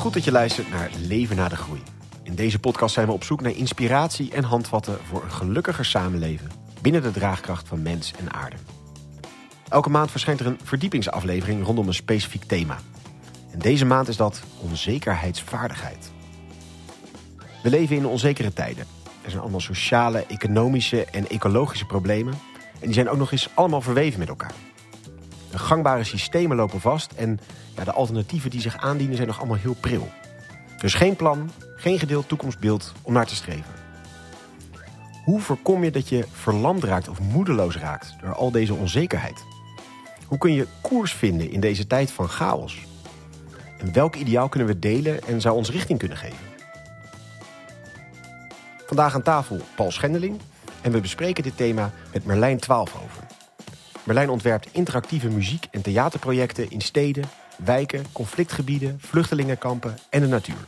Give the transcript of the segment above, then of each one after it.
Goed dat je luistert naar Leven na de Groei. In deze podcast zijn we op zoek naar inspiratie en handvatten voor een gelukkiger samenleven binnen de draagkracht van mens en aarde. Elke maand verschijnt er een verdiepingsaflevering rondom een specifiek thema. En deze maand is dat onzekerheidsvaardigheid. We leven in onzekere tijden. Er zijn allemaal sociale, economische en ecologische problemen. En die zijn ook nog eens allemaal verweven met elkaar. De gangbare systemen lopen vast en de alternatieven die zich aandienen zijn nog allemaal heel pril. Dus geen plan, geen gedeeld toekomstbeeld om naar te streven. Hoe voorkom je dat je verlamd raakt of moedeloos raakt door al deze onzekerheid? Hoe kun je koers vinden in deze tijd van chaos? En welk ideaal kunnen we delen en zou ons richting kunnen geven? Vandaag aan tafel Paul Schendeling en we bespreken dit thema met Merlijn Twaalfhoven. Merlijn ontwerpt interactieve muziek- en theaterprojecten in steden, wijken, conflictgebieden, vluchtelingenkampen en de natuur.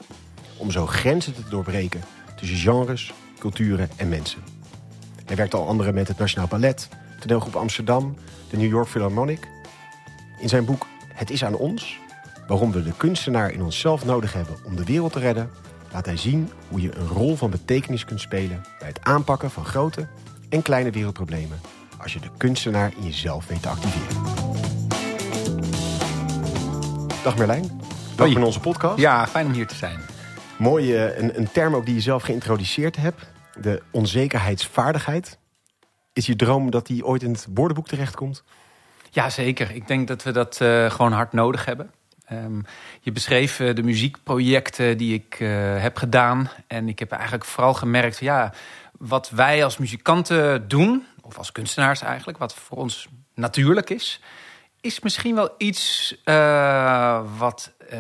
Om zo grenzen te doorbreken tussen genres, culturen en mensen. Hij werkt al anderen met het Nationaal Ballet, toneelgroep Amsterdam, de New York Philharmonic. In zijn boek Het is aan ons, waarom we de kunstenaar in onszelf nodig hebben om de wereld te redden, laat hij zien hoe je een rol van betekenis kunt spelen bij het aanpakken van grote en kleine wereldproblemen als je de kunstenaar in jezelf weet te activeren. Dag Merlijn, welkom in onze podcast. Ja, fijn om hier te zijn. Mooi, eh, een, een term ook die je zelf geïntroduceerd hebt. De onzekerheidsvaardigheid. Is je droom dat die ooit in het woordenboek terechtkomt? Ja, zeker. Ik denk dat we dat eh, gewoon hard nodig hebben. Ehm, je beschreef eh, de muziekprojecten die ik heb gedaan. En ik heb eigenlijk vooral gemerkt, ja, wat wij als muzikanten doen, of als kunstenaars eigenlijk, wat voor ons natuurlijk is, is misschien wel iets eh, wat eh,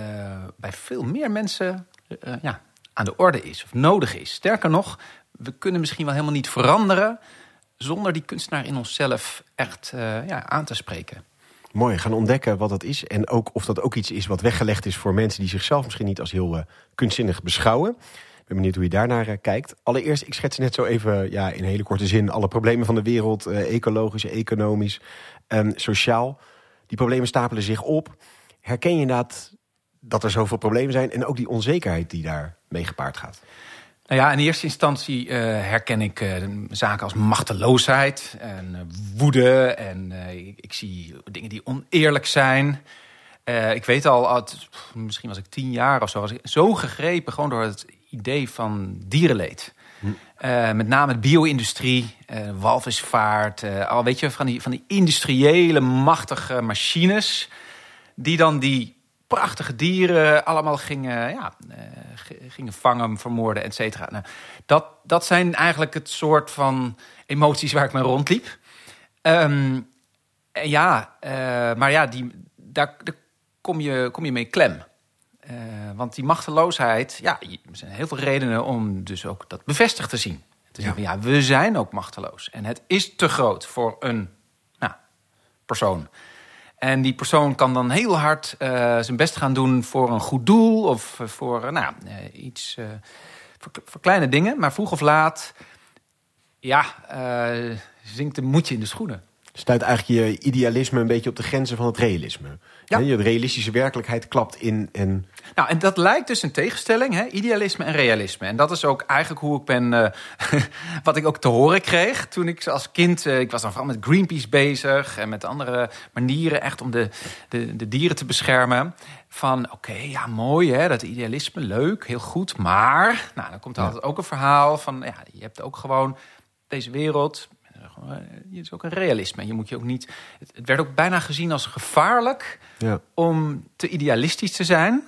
bij veel meer mensen eh, ja, aan de orde is of nodig is. Sterker nog, we kunnen misschien wel helemaal niet veranderen zonder die kunstenaar in onszelf echt ja, aan te spreken. Mooi, gaan ontdekken wat dat is. En ook of dat ook iets is wat weggelegd is voor mensen die zichzelf misschien niet als heel kunstzinnig beschouwen. Ik ben benieuwd hoe je daarnaar kijkt. Allereerst, ik schets net zo even ja, in hele korte zin alle problemen van de wereld. ecologisch, economisch, ehm, sociaal. Die problemen stapelen zich op. Herken je inderdaad dat er zoveel problemen zijn en ook die onzekerheid die daar mee gepaard gaat? Nou ja, in eerste instantie eh, herken ik eh, zaken als machteloosheid en eh, woede. En ik, ik zie dingen die oneerlijk zijn. Ik weet al, misschien was ik tien jaar of zo, was ik zo gegrepen gewoon door het idee van dierenleed. Eh, met name de bio-industrie, eh, walvisvaart, eh, al weet je, van die, van die industriële machtige machines. Die dan die prachtige dieren allemaal gingen, ja, gingen vangen, vermoorden, et cetera. Nou, dat, dat zijn eigenlijk het soort van emoties waar ik mee rondliep. Ehm, ja, maar ja, die, daar, daar kom, je, kom je mee klem. Eh, want die machteloosheid, ja, er zijn heel veel redenen om dus ook dat bevestigd te zien. Te zeggen, ja, we zijn ook machteloos. En het is te groot voor een nou, persoon. En die persoon kan dan heel hard eh, zijn best gaan doen voor een goed doel of eh, voor nou, iets, voor, voor kleine dingen. Maar vroeg of laat, ja, zinkt een moedje in de schoenen. Stuit eigenlijk je idealisme een beetje op de grenzen van het realisme. Ja. Je realistische werkelijkheid klapt in en Nou, en dat lijkt dus een tegenstelling, hè? idealisme en realisme. En dat is ook eigenlijk hoe ik ben, eh, wat ik ook te horen kreeg toen ik als kind, eh, ik was dan vooral met Greenpeace bezig en met andere manieren echt om de, de, de dieren te beschermen. Van oké, ja mooi hè, dat idealisme, leuk, heel goed. Maar, nou dan komt er Ja. altijd ook een verhaal van, ja, je hebt ook gewoon deze wereld, je is ook een realisme. Je moet je ook niet, het, het werd ook bijna gezien als gevaarlijk ja. om te idealistisch te zijn.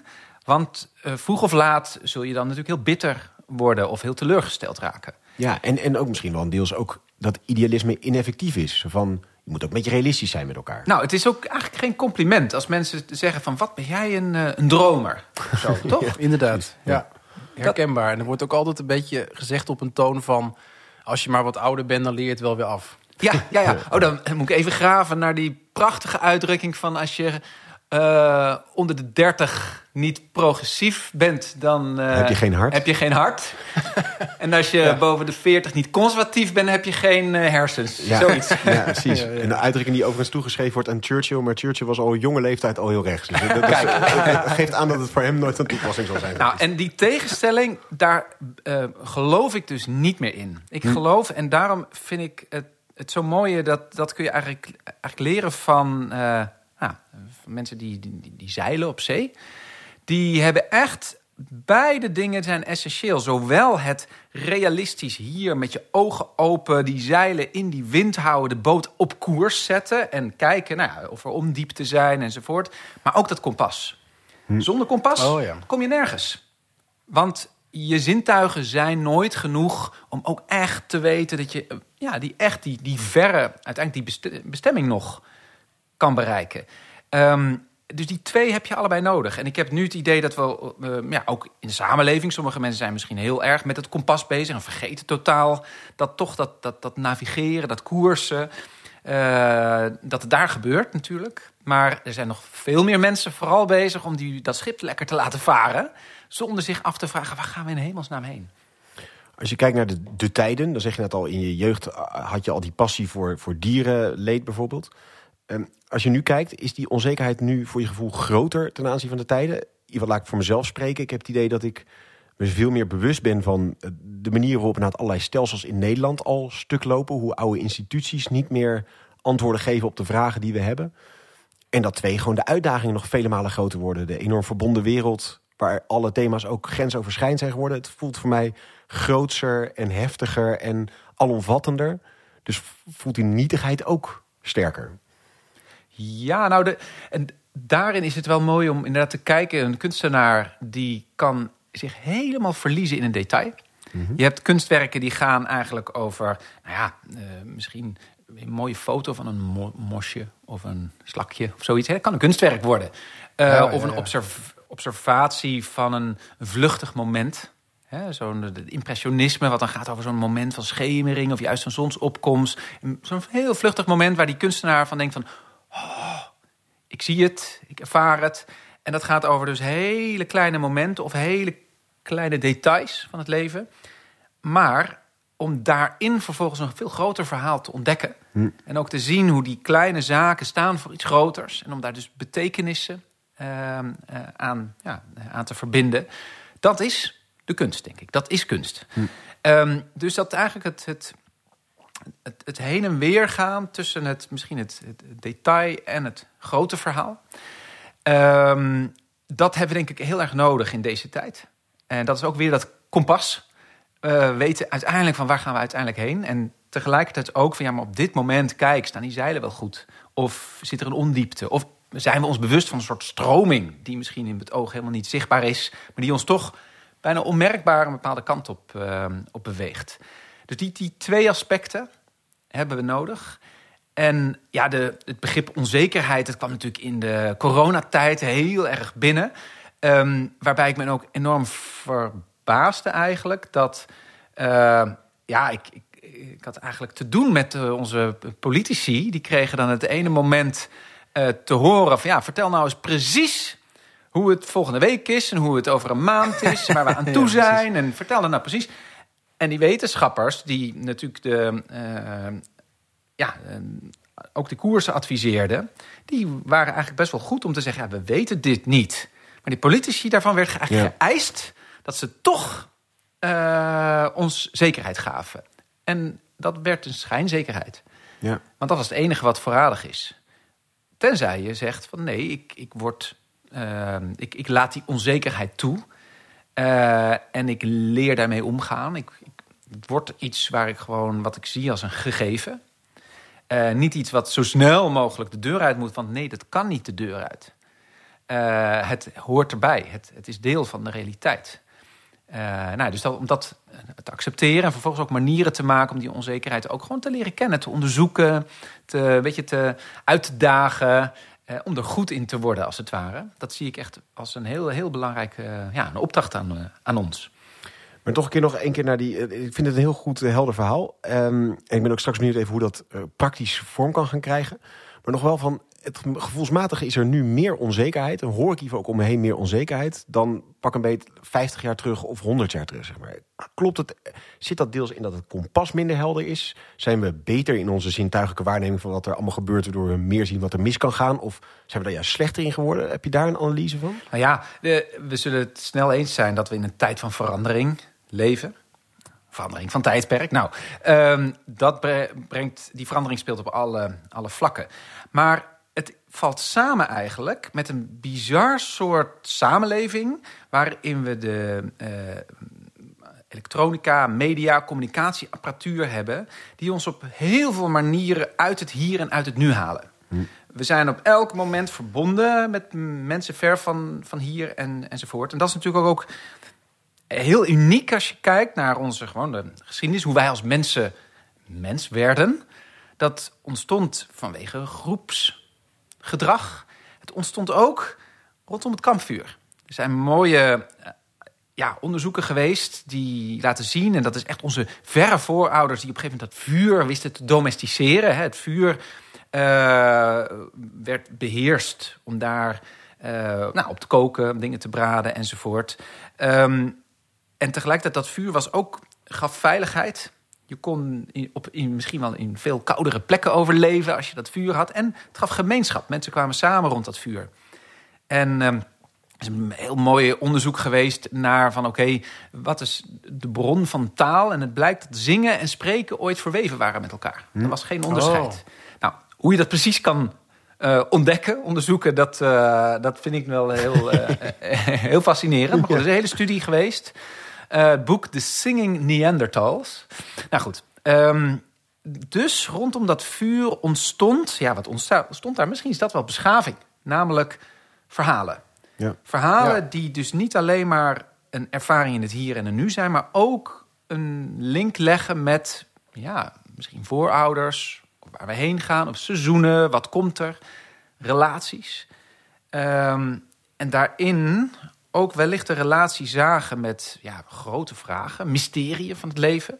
Want eh, vroeg of laat zul je dan natuurlijk heel bitter worden of heel teleurgesteld raken. Ja, en, en ook misschien wel een deels ook dat idealisme ineffectief is. Van, je moet ook een beetje realistisch zijn met elkaar. Nou, het is ook eigenlijk geen compliment als mensen zeggen van wat ben jij een, eh, een dromer. Zo, toch? Inderdaad, ja. Herkenbaar. En er wordt ook altijd een beetje gezegd op een toon van... als je maar wat ouder bent, dan leer je het wel weer af. Ja, ja, ja. Oh, dan moet ik even graven naar die prachtige uitdrukking van als je eh, onder de 30 niet progressief bent, dan uh, heb je geen hart. Heb je geen hart. en als je boven de 40 niet conservatief bent, heb je geen uh, hersens. Ja. Zoiets. Ja, precies. Ja, een uitdrukking die overigens toegeschreven wordt aan Churchill, maar Churchill was al jonge leeftijd al heel rechts. Dus dat, Kijk. dat geeft aan dat het voor hem nooit een toepassing zal zijn. Nou, en die tegenstelling, daar geloof ik dus niet meer in. Ik Hm. geloof, en daarom vind ik het, het zo mooie, dat, dat kun je eigenlijk, eigenlijk leren van nou, mensen die, die, die zeilen op zee, die hebben echt beide dingen zijn essentieel. Zowel het realistisch hier met je ogen open, die zeilen in die wind houden, de boot op koers zetten en kijken nou ja, of er ondiepte zijn enzovoort. Maar ook dat kompas. Hm. Zonder kompas oh, ja. kom je nergens. Want je zintuigen zijn nooit genoeg om ook echt te weten dat je ja, die echt die, die verre, uiteindelijk die bestemming nog kan bereiken. Um, dus die twee heb je allebei nodig. En ik heb nu het idee dat we uh, ja, ook in de samenleving... sommige mensen zijn misschien heel erg met het kompas bezig... en vergeten totaal dat toch dat, dat, dat navigeren, dat koersen... Uh, dat het daar gebeurt natuurlijk. Maar er zijn nog veel meer mensen vooral bezig... om die, dat schip lekker te laten varen... zonder zich af te vragen, waar gaan we in hemelsnaam heen? Als je kijkt naar de, de tijden, dan zeg je net al... in je jeugd had je al die passie voor, voor dierenleed bijvoorbeeld... Um, als je nu kijkt, is die onzekerheid nu voor je gevoel groter ten aanzien van de tijden? In ieder laat ik voor mezelf spreken. Ik heb het idee dat ik me veel meer bewust ben van de manier waarop naar allerlei stelsels in Nederland al stuk lopen. Hoe oude instituties niet meer antwoorden geven op de vragen die we hebben. En dat twee, gewoon de uitdagingen nog vele malen groter worden. De enorm verbonden wereld, waar alle thema's ook grensoverschrijdend zijn geworden. Het voelt voor mij grootser en heftiger en alomvattender. Dus voelt die nietigheid ook sterker. Ja, nou, de, en daarin is het wel mooi om inderdaad te kijken. Een kunstenaar die kan zich helemaal verliezen in een detail. Mm -hmm. Je hebt kunstwerken die gaan eigenlijk over, nou ja, uh, misschien een mooie foto van een mo mosje of een slakje of zoiets. Dat kan een kunstwerk worden. Uh, ja, of een observ observatie van een vluchtig moment. Zo'n impressionisme, wat dan gaat over zo'n moment van schemering of juist een zonsopkomst. Zo'n heel vluchtig moment waar die kunstenaar van denkt van... Oh, ik zie het, ik ervaar het. En dat gaat over dus hele kleine momenten of hele kleine details van het leven. Maar om daarin vervolgens een veel groter verhaal te ontdekken. Hm. En ook te zien hoe die kleine zaken staan voor iets groters. En om daar dus betekenissen uh, uh, aan, ja, aan te verbinden. Dat is de kunst, denk ik. Dat is kunst. Hm. Um, dus dat eigenlijk het, het, het, heen en weer gaan tussen het, misschien het, detail en het grote verhaal. Um, dat hebben we denk ik heel erg nodig in deze tijd. En dat is ook weer dat kompas. Uh, weten uiteindelijk van waar gaan we uiteindelijk heen. En tegelijkertijd ook van ja, maar op dit moment, kijk, staan die zeilen wel goed? Of zit er een ondiepte? Of zijn we ons bewust van een soort stroming die misschien in het oog helemaal niet zichtbaar is, maar die ons toch bijna onmerkbaar een bepaalde kant op, uh, op beweegt. Dus die, die twee aspecten hebben we nodig. En ja, de, het begrip onzekerheid, dat kwam natuurlijk in de coronatijd heel erg binnen. Um, waarbij ik me ook enorm verbaasde eigenlijk dat... Uh, ja, ik, ik, ik, had eigenlijk te doen met uh, onze politici. Die kregen dan het ene moment uh, te horen van... ja, vertel nou eens precies hoe het volgende week is... en hoe het over een maand is, waar we aan toe zijn. Ja, en vertel dan nou precies... En die wetenschappers, die natuurlijk de, uh, ja, uh, ook de koersen adviseerden, die waren eigenlijk best wel goed om te zeggen: ja, we weten dit niet. Maar die politici daarvan werd eigenlijk ja. geëist dat ze toch uh, ons zekerheid gaven. En dat werd een schijnzekerheid. Ja. Want dat was het enige wat voorradig is. Tenzij je zegt van nee, ik, ik, word, ik, ik laat die onzekerheid toe. Uh, en ik leer daarmee omgaan. Ik, het wordt iets waar ik gewoon wat ik zie als een gegeven. Uh, niet iets wat zo snel mogelijk de deur uit moet. Want nee, dat kan niet de deur uit. Uh, het hoort erbij. Het, het, is deel van de realiteit. nou, dus dat, om dat te accepteren en vervolgens ook manieren te maken om die onzekerheid ook gewoon te leren kennen, te onderzoeken, te, weet je, te uit te dagen. Uh, om er goed in te worden, als het ware. Dat zie ik echt als een heel, heel belangrijke uh, ja, een opdracht aan, uh, aan ons. Maar toch een keer nog een keer naar die. Ik vind het een heel goed, helder verhaal. Um, en ik ben ook straks benieuwd even hoe dat praktisch vorm kan gaan krijgen. Maar nog wel van, het gevoelsmatige is er nu meer onzekerheid. En hoor ik hier ook om me heen meer onzekerheid... dan pak een beet 50 jaar terug of 100 jaar terug. Zeg maar. Klopt het? Zit dat deels in dat het kompas minder helder is? Zijn we beter in onze zintuigelijke waarneming... van wat er allemaal gebeurt... waardoor we meer zien wat er mis kan gaan? Of zijn we daar juist slechter in geworden? Heb je daar een analyse van? Nou ja, we zullen het snel eens zijn... dat we in een tijd van verandering leven verandering van tijdperk. Nou, um, dat brengt, die verandering speelt op alle, alle vlakken. Maar het valt samen eigenlijk met een bizar soort samenleving... waarin we de uh, elektronica, media, communicatieapparatuur hebben... die ons op heel veel manieren uit het hier en uit het nu halen. Hm. We zijn op elk moment verbonden met mensen ver van, van hier en, enzovoort. En dat is natuurlijk ook heel uniek als je kijkt naar onze gewone geschiedenis, hoe wij als mensen mens werden. Dat ontstond vanwege groepsgedrag. Het ontstond ook rondom het kampvuur. Er zijn mooie eh, ja, onderzoeken geweest die laten zien, en dat is echt onze verre voorouders die op een gegeven moment dat vuur wisten te domesticeren. Het vuur uh, werd beheerst om daar uh, nou, op te koken, dingen te braden enzovoort. Um, en tegelijkertijd dat vuur was ook, gaf veiligheid. Je kon in, op, in, misschien wel in veel koudere plekken overleven als je dat vuur had. En het gaf gemeenschap. Mensen kwamen samen rond dat vuur. En er is een heel mooi onderzoek geweest naar van oké, wat is de bron van taal? En het blijkt dat zingen en spreken ooit verweven waren met elkaar. Hm? Er was geen onderscheid. Oh. Nou, hoe je dat precies kan uh, ontdekken, onderzoeken, dat, uh, dat vind ik wel heel, uh, heel fascinerend. Maar goed, er is een hele studie geweest uh, boek The Singing Neanderthals. Nou goed, um, dus rondom dat vuur ontstond, ja, wat ontstond daar? Misschien is dat wel beschaving, namelijk verhalen. Ja. Verhalen die dus niet alleen maar een ervaring in het hier en het nu zijn, maar ook een link leggen met, ja, misschien voorouders, waar we heen gaan, of seizoenen, wat komt er, relaties. Um, en daarin ook wellicht een relatie zagen met ja, grote vragen, mysterieën van het leven.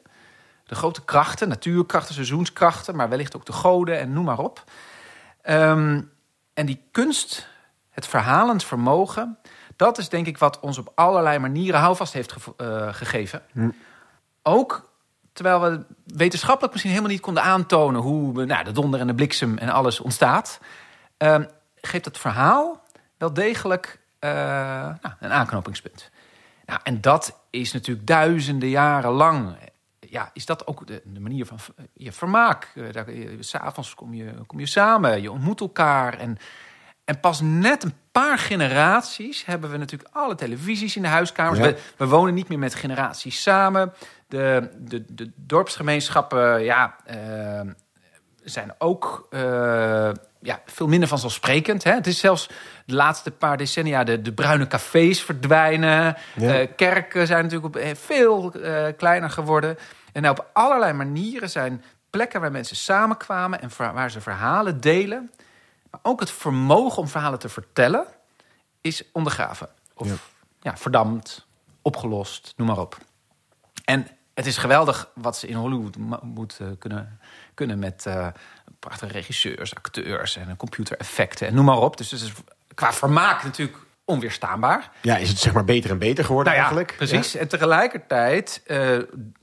De grote krachten, natuurkrachten, seizoenskrachten, maar wellicht ook de goden en noem maar op. Ehm, en die kunst, het verhalend vermogen, dat is denk ik wat ons op allerlei manieren houvast heeft uh, gegeven. Hm. Ook terwijl we wetenschappelijk misschien helemaal niet konden aantonen hoe nou, de donder en de bliksem en alles ontstaat, um, geeft het verhaal wel degelijk nou, een aanknopingspunt. Nou, en dat is natuurlijk duizenden jaren lang. Ja, is dat ook de, de manier van je vermaak? Uh, S'avonds kom je, kom je samen, je ontmoet elkaar. En, en pas net een paar generaties hebben we natuurlijk alle televisies in de huiskamers. We, we, wonen niet meer met generaties samen. De, de, de dorpsgemeenschappen ja, uh, zijn ook ja, veel minder vanzelfsprekend. Hè? Het is zelfs de laatste paar decennia de, de bruine cafés verdwijnen. Ja. kerken zijn natuurlijk op, eh, veel uh, kleiner geworden. En op allerlei manieren zijn plekken waar mensen samenkwamen en waar ze verhalen delen. Maar ook het vermogen om verhalen te vertellen is ondergraven. Of ja. ja verdampt, opgelost, noem maar op. En het is geweldig wat ze in Hollywood moeten kunnen, kunnen met uh, prachtige regisseurs, acteurs en computereffecten en noem maar op. Dus het is qua vermaak natuurlijk onweerstaanbaar. Ja, is het zeg maar beter en beter geworden nou ja, eigenlijk? Precies. En tegelijkertijd uh,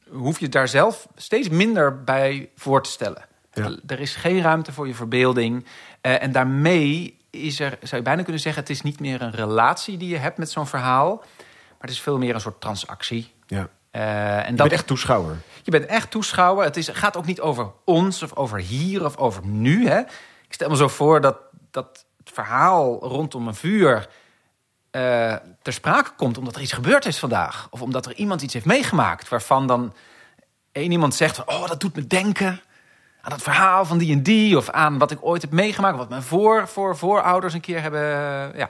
hoef je daar zelf steeds minder bij voor te stellen. Ja. Er is geen ruimte voor je verbeelding. Uh, en daarmee is er, zou je bijna kunnen zeggen, het is niet meer een relatie die je hebt met zo'n verhaal. Maar het is veel meer een soort transactie. Ja. Uh, en je dat, bent echt toeschouwer. Je bent echt toeschouwer. Het is, gaat ook niet over ons of over hier of over nu. Hè. Ik stel me zo voor dat, dat het verhaal rondom een vuur uh, ter sprake komt omdat er iets gebeurd is vandaag. Of omdat er iemand iets heeft meegemaakt waarvan dan één iemand zegt: Oh, dat doet me denken aan dat verhaal van die en die. Of aan wat ik ooit heb meegemaakt. Wat mijn voor, voor, voorouders een keer hebben. Ja.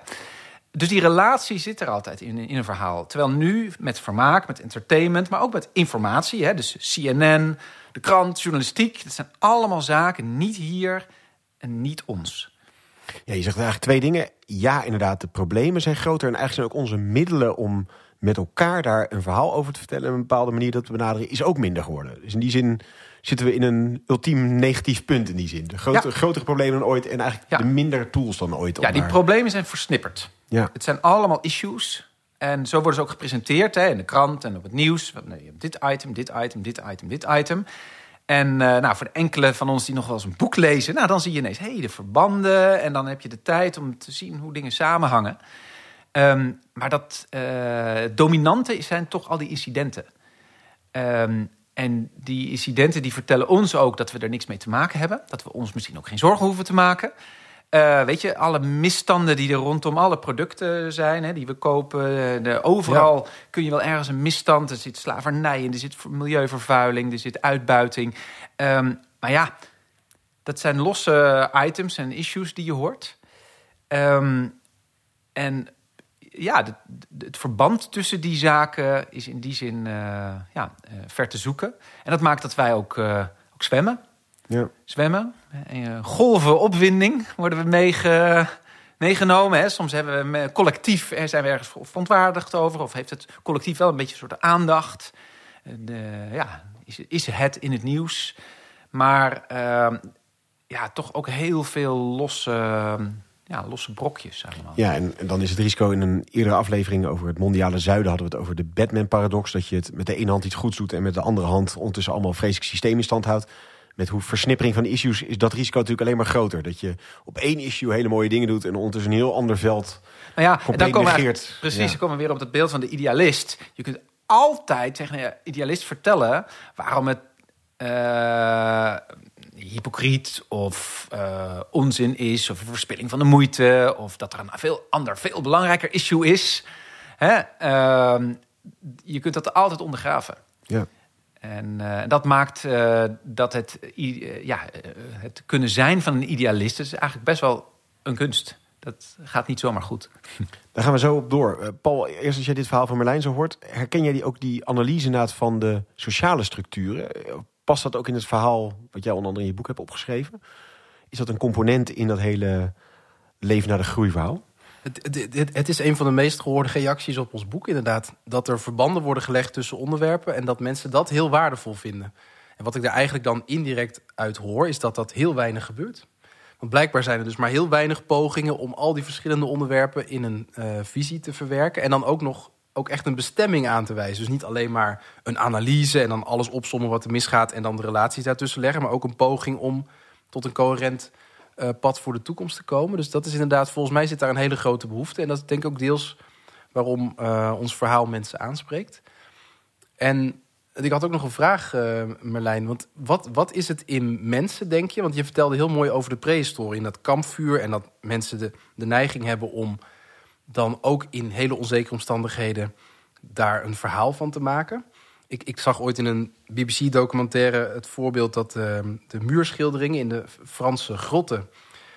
Dus die relatie zit er altijd in, in een verhaal. Terwijl nu met vermaak, met entertainment, maar ook met informatie. Hè, dus CNN, de krant, journalistiek. Dat zijn allemaal zaken niet hier en niet ons. Ja, je zegt eigenlijk twee dingen. Ja, inderdaad, de problemen zijn groter. En eigenlijk zijn ook onze middelen om met elkaar daar een verhaal over te vertellen... en een bepaalde manier dat te benaderen, is ook minder geworden. Dus in die zin zitten we in een ultiem negatief punt in die zin. De grote, grotere problemen dan ooit en eigenlijk Ja. de minder tools dan ooit. Ja, die daar- problemen zijn versnipperd. Ja. Het zijn allemaal issues. En zo worden ze ook gepresenteerd hè, in de krant en op het nieuws. Nee, je hebt dit item, dit item, dit item, dit item. En eh, nou, voor de enkele van ons die nog wel eens een boek lezen... Nou, dan zie je ineens hey, de verbanden. En dan heb je de tijd om te zien hoe dingen samenhangen. Ehm, maar dat eh, dominante zijn toch al die incidenten. Ehm, en die incidenten die vertellen ons ook dat we er niks mee te maken hebben. Dat we ons misschien ook geen zorgen hoeven te maken. Eh, weet je, alle misstanden die er rondom alle producten zijn, hè, die we kopen. eh, De, overal kun je wel ergens een misstand. Er zit slavernij in, er zit milieuvervuiling, er zit uitbuiting. Ehm, maar ja, dat zijn losse items en issues die je hoort. Ehm, en ja, de- de- het verband tussen die zaken is in die zin eh, ja, eh, ver te zoeken. En dat maakt dat wij ook, eh, ook zwemmen. Ja. Zwemmen. En, golven opwinding worden we meege, meegenomen. Hè. Soms hebben we collectief eh, zijn we ergens verontwaardigd over. Of heeft het collectief wel een beetje een soort aandacht. De, ja, is, is het in het nieuws. Maar ehm, ja, toch ook heel veel losse, ja, losse brokjes allemaal. Ja, en, en dan is het risico in een eerdere aflevering over het mondiale zuiden hadden we het over de Batman-paradox. Dat je het met de ene hand iets goeds doet en met de andere hand ondertussen allemaal een vreselijk systeem in stand houdt. Met hoe versnippering van issues is dat risico natuurlijk alleen maar groter. Dat je op één issue hele mooie dingen doet en ondertussen een heel ander veld Nou ja, en dan komen we precies, Ja. dan komen we weer op het beeld van de idealist. Je kunt altijd tegen een idealist vertellen waarom het eh, hypocriet of eh, onzin is, of een verspilling van de moeite, of dat er een veel ander, veel belangrijker issue is. Hè? Ehm, je kunt dat altijd ondergraven. Ja. En eh, dat maakt eh, dat het, ja, het kunnen zijn van een idealist is eigenlijk best wel een kunst. Dat gaat niet zomaar goed. Daar gaan we zo op door. Paul, eerst als jij dit verhaal van Merlijn zo hoort, herken jij die ook die analyse van de sociale structuren? Past dat ook in het verhaal wat jij onder andere in je boek hebt opgeschreven? Is dat een component in dat hele leven naar de groei verhaal? Het, het, het- het is een van de meest gehoorde reacties op ons boek, inderdaad. Dat er verbanden worden gelegd tussen onderwerpen en dat mensen dat heel waardevol vinden. En wat ik daar eigenlijk dan indirect uit hoor, is dat dat heel weinig gebeurt. Want blijkbaar zijn er dus maar heel weinig pogingen om al die verschillende onderwerpen in een eh, visie te verwerken. En dan ook nog ook echt een bestemming aan te wijzen. Dus niet alleen maar een analyse en dan alles opsommen wat er misgaat en dan de relaties daartussen leggen. Maar ook een poging om tot een coherent eh, pad voor de toekomst te komen. Dus dat is inderdaad, volgens mij zit daar een hele grote behoefte. En dat is denk ik ook deels waarom eh, ons verhaal mensen aanspreekt. En ik had ook nog een vraag, eh, Merlijn. Want wat, wat is het in mensen, denk je? Want je vertelde heel mooi over de prehistorie. In dat kampvuur en dat mensen de, de neiging hebben om dan ook in hele onzekere omstandigheden daar een verhaal van te maken. Ik, ik zag ooit in een BBC-documentaire het voorbeeld dat eh, de muurschilderingen in de Franse grotten...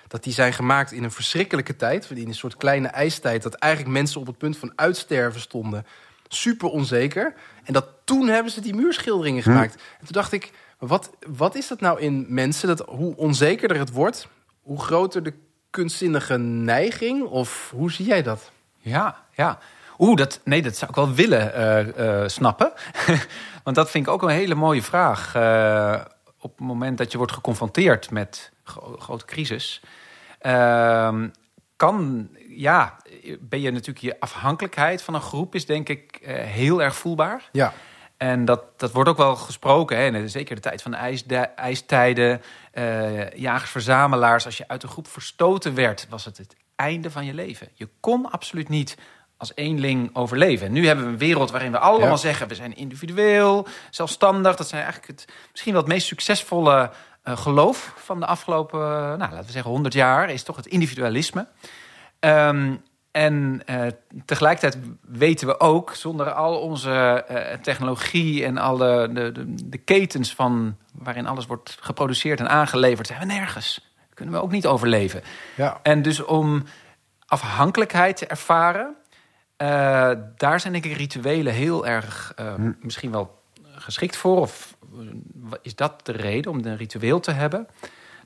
dat die zijn gemaakt in een verschrikkelijke tijd. In een soort kleine ijstijd. Dat eigenlijk mensen op het punt van uitsterven stonden. Super onzeker. En dat toen hebben ze die muurschilderingen gemaakt. En toen dacht ik, wat, wat is dat nou in mensen? Dat hoe onzekerder het wordt, hoe groter de kunstzinnige neiging? Of hoe zie jij dat? Ja, ja. Oeh, dat, nee, dat zou ik wel willen eh, eh, snappen. Want dat vind ik ook een hele mooie vraag. Eh, op het moment dat je wordt geconfronteerd met gro- grote crisis... ehm, kan, ja, ben je natuurlijk je afhankelijkheid van een groep... is denk ik heel erg voelbaar. Ja, En dat, dat wordt ook wel gesproken, hè? zeker de tijd van de ijsde- ijstijden, eh, jagers-verzamelaars. Als je uit een groep verstoten werd, was het het einde van je leven. Je kon absoluut niet als eenling overleven. En nu hebben we een wereld waarin we allemaal Ja. zeggen... we zijn individueel, zelfstandig. Dat zijn eigenlijk het, misschien wel het meest succesvolle eh, geloof van de afgelopen... nou, laten we zeggen 100 jaar, is toch het individualisme. Ehm, en eh, tegelijkertijd weten we ook, zonder al onze eh, technologie en alle de, de, de ketens van waarin alles wordt geproduceerd en aangeleverd, zijn we nergens. Kunnen we ook niet overleven. ja. En dus om afhankelijkheid te ervaren, eh, daar zijn denk ik rituelen heel erg eh, misschien wel geschikt voor. Of is dat de reden om een ritueel te hebben?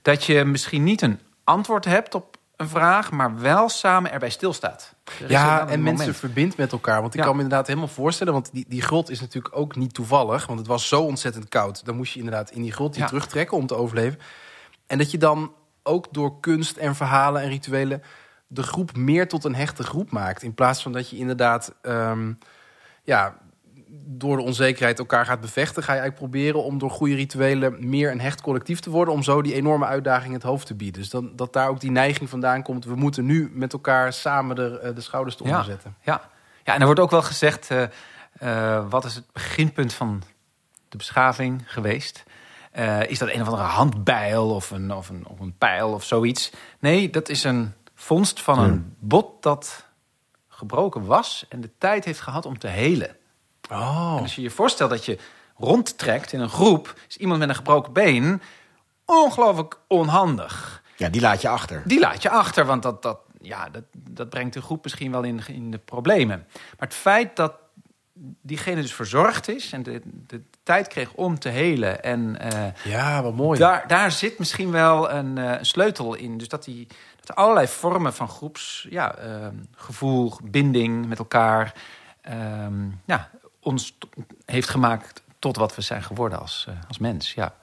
Dat je misschien niet een antwoord hebt op een vraag, maar wel samen erbij stilstaat. Er Ja, en mensen verbindt met elkaar. Want ik Ja. kan me inderdaad helemaal voorstellen... want die, die grot is natuurlijk ook niet toevallig... want het was zo ontzettend koud. Dan moest je inderdaad in die grot Ja. terugtrekken om te overleven. En dat je dan ook door kunst en verhalen en rituelen... de groep meer tot een hechte groep maakt. In plaats van dat je inderdaad... ehm, ja, door de onzekerheid elkaar gaat bevechten... ga je eigenlijk proberen om door goede rituelen... meer een hecht collectief te worden... om zo die enorme uitdaging het hoofd te bieden. Dus dan, dat daar ook die neiging vandaan komt... we moeten nu met elkaar samen de, eh, de schouders te Ja. onderzetten. Ja. ja, en er wordt ook wel gezegd... eh, eh, wat is het beginpunt van de beschaving geweest? Eh, is dat een of andere handbijl of een, of, een, of een pijl of zoiets? Nee, dat is een vondst van een bot dat gebroken was... en de tijd heeft gehad om te helen. Oh. En als je je voorstelt dat je rondtrekt in een groep... is iemand met een gebroken been ongelooflijk onhandig. Ja, die laat je achter. Die laat je achter, want dat, dat, ja, dat, dat brengt de groep misschien wel in, in de problemen. Maar het feit dat diegene dus verzorgd is... en de, de tijd kreeg om te helen... en eh, Ja, wat mooi. daar, daar zit misschien wel een, eh, een sleutel in. Dus dat, die, dat er allerlei vormen van groepsgevoel, ja, ehm, gevoel, binding met elkaar... ehm, ja, ons heeft gemaakt tot wat we zijn geworden als, eh, als mens. Ja.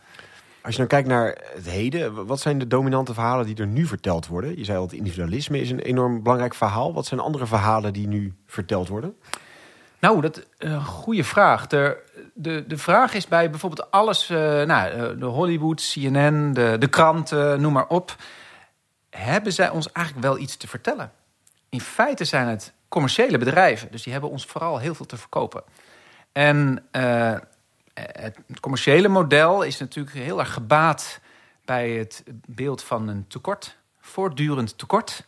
Als je dan kijkt naar het heden, wat zijn de dominante verhalen die er nu verteld worden? Je zei al, het individualisme is een enorm belangrijk verhaal. Wat zijn andere verhalen die nu verteld worden? Nou, dat een goede vraag. De, de, de vraag is bij bijvoorbeeld alles, eh, nou, eh, de Hollywood, CNN, de, de kranten, noem maar op. Hebben zij ons eigenlijk wel iets te vertellen? In feite zijn het commerciële bedrijven, dus die hebben ons vooral heel veel te verkopen. En eh, het, commerciële model is natuurlijk heel erg gebaat bij het beeld van een tekort, voortdurend tekort.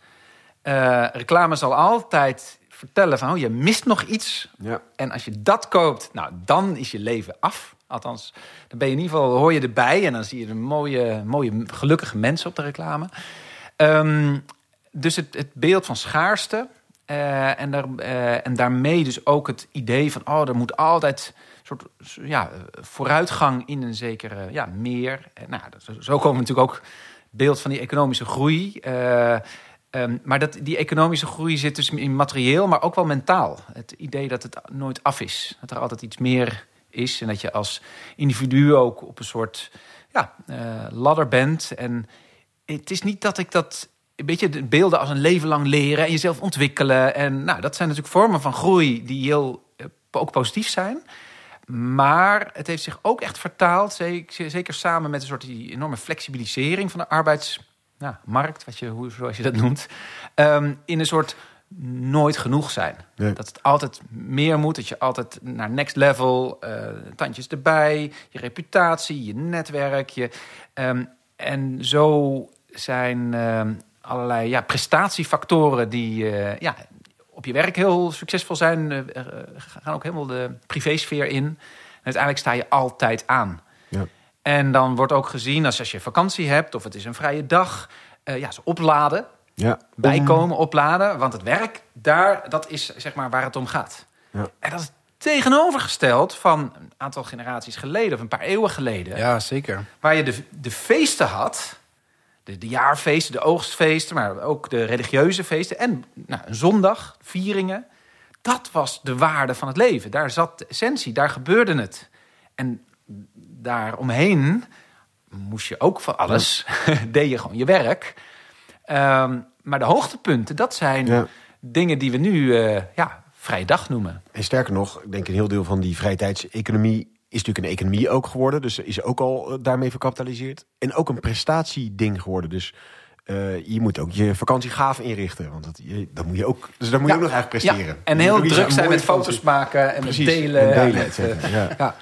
Eh, reclame zal altijd vertellen van, oh, je mist nog iets. Ja. En als je dat koopt, nou, dan is je leven af. Althans, dan ben je in ieder geval, hoor je erbij... en dan zie je een mooie, mooie gelukkige mensen op de reclame. Ehm, dus het, het beeld van schaarste... eh, en, daar, eh, en daarmee dus ook het idee van... oh, er moet altijd soort ja, vooruitgang in een zekere ja, meer. En, nou, zo komen natuurlijk ook beeld van die economische groei... eh, Ehm, maar dat, die economische groei zit dus in materieel, maar ook wel mentaal. Het idee dat het nooit af is. Dat er altijd iets meer is. En dat je als individu ook op een soort ja, eh, ladder bent. En het is niet dat ik dat. Een beetje de beelden als een leven lang leren en jezelf ontwikkelen. En nou, dat zijn natuurlijk vormen van groei die heel eh, ook positief zijn. Maar het heeft zich ook echt vertaald, zeker, samen met een soort die enorme flexibilisering van de arbeidsmarkt, wat je, hoe, zoals je dat noemt, ehm, in een soort nooit genoeg zijn. Nee. Dat het altijd meer moet, dat je altijd naar next level, eh, tandjes erbij, je reputatie, je netwerk. Je, ehm, en zo zijn ehm, allerlei ja, prestatiefactoren die eh, ja, op je werk heel succesvol zijn, eh, eh, gaan ook helemaal de privésfeer in. En uiteindelijk sta je altijd aan. Ja. En dan wordt ook gezien als, als je vakantie hebt of het is een vrije dag, eh ja, ze opladen, Ja. bijkomen, opladen. Want het werk, daar, dat is zeg maar waar het om gaat. Ja. En dat is tegenovergesteld van een aantal generaties geleden of een paar eeuwen geleden. Ja, zeker. Waar je de, de feesten had. De, de jaarfeesten, de oogstfeesten, maar ook de religieuze feesten. En nou, een zondag, vieringen. Dat was de waarde van het leven. Daar zat de essentie, daar gebeurde het. En daaromheen moest je ook van alles. deed je gewoon je werk. Ehm, maar de hoogtepunten, dat zijn Ja. dingen die we nu eh, ja, vrije dag noemen. En sterker nog, ik denk een heel deel van die vrije tijdseconomie is natuurlijk een economie ook geworden. Dus is ook al eh, daarmee verkapitaliseerd. En ook een prestatieding geworden. Dus eh, je moet ook je vakantie gaaf inrichten. Want dat, je, dat moet je ook, dus dan moet je ook nog eigenlijk presteren. Ja, en heel druk zijn met foto's vakantie- maken en Precies, met delen. en delen, en et met, eh, ja. ja.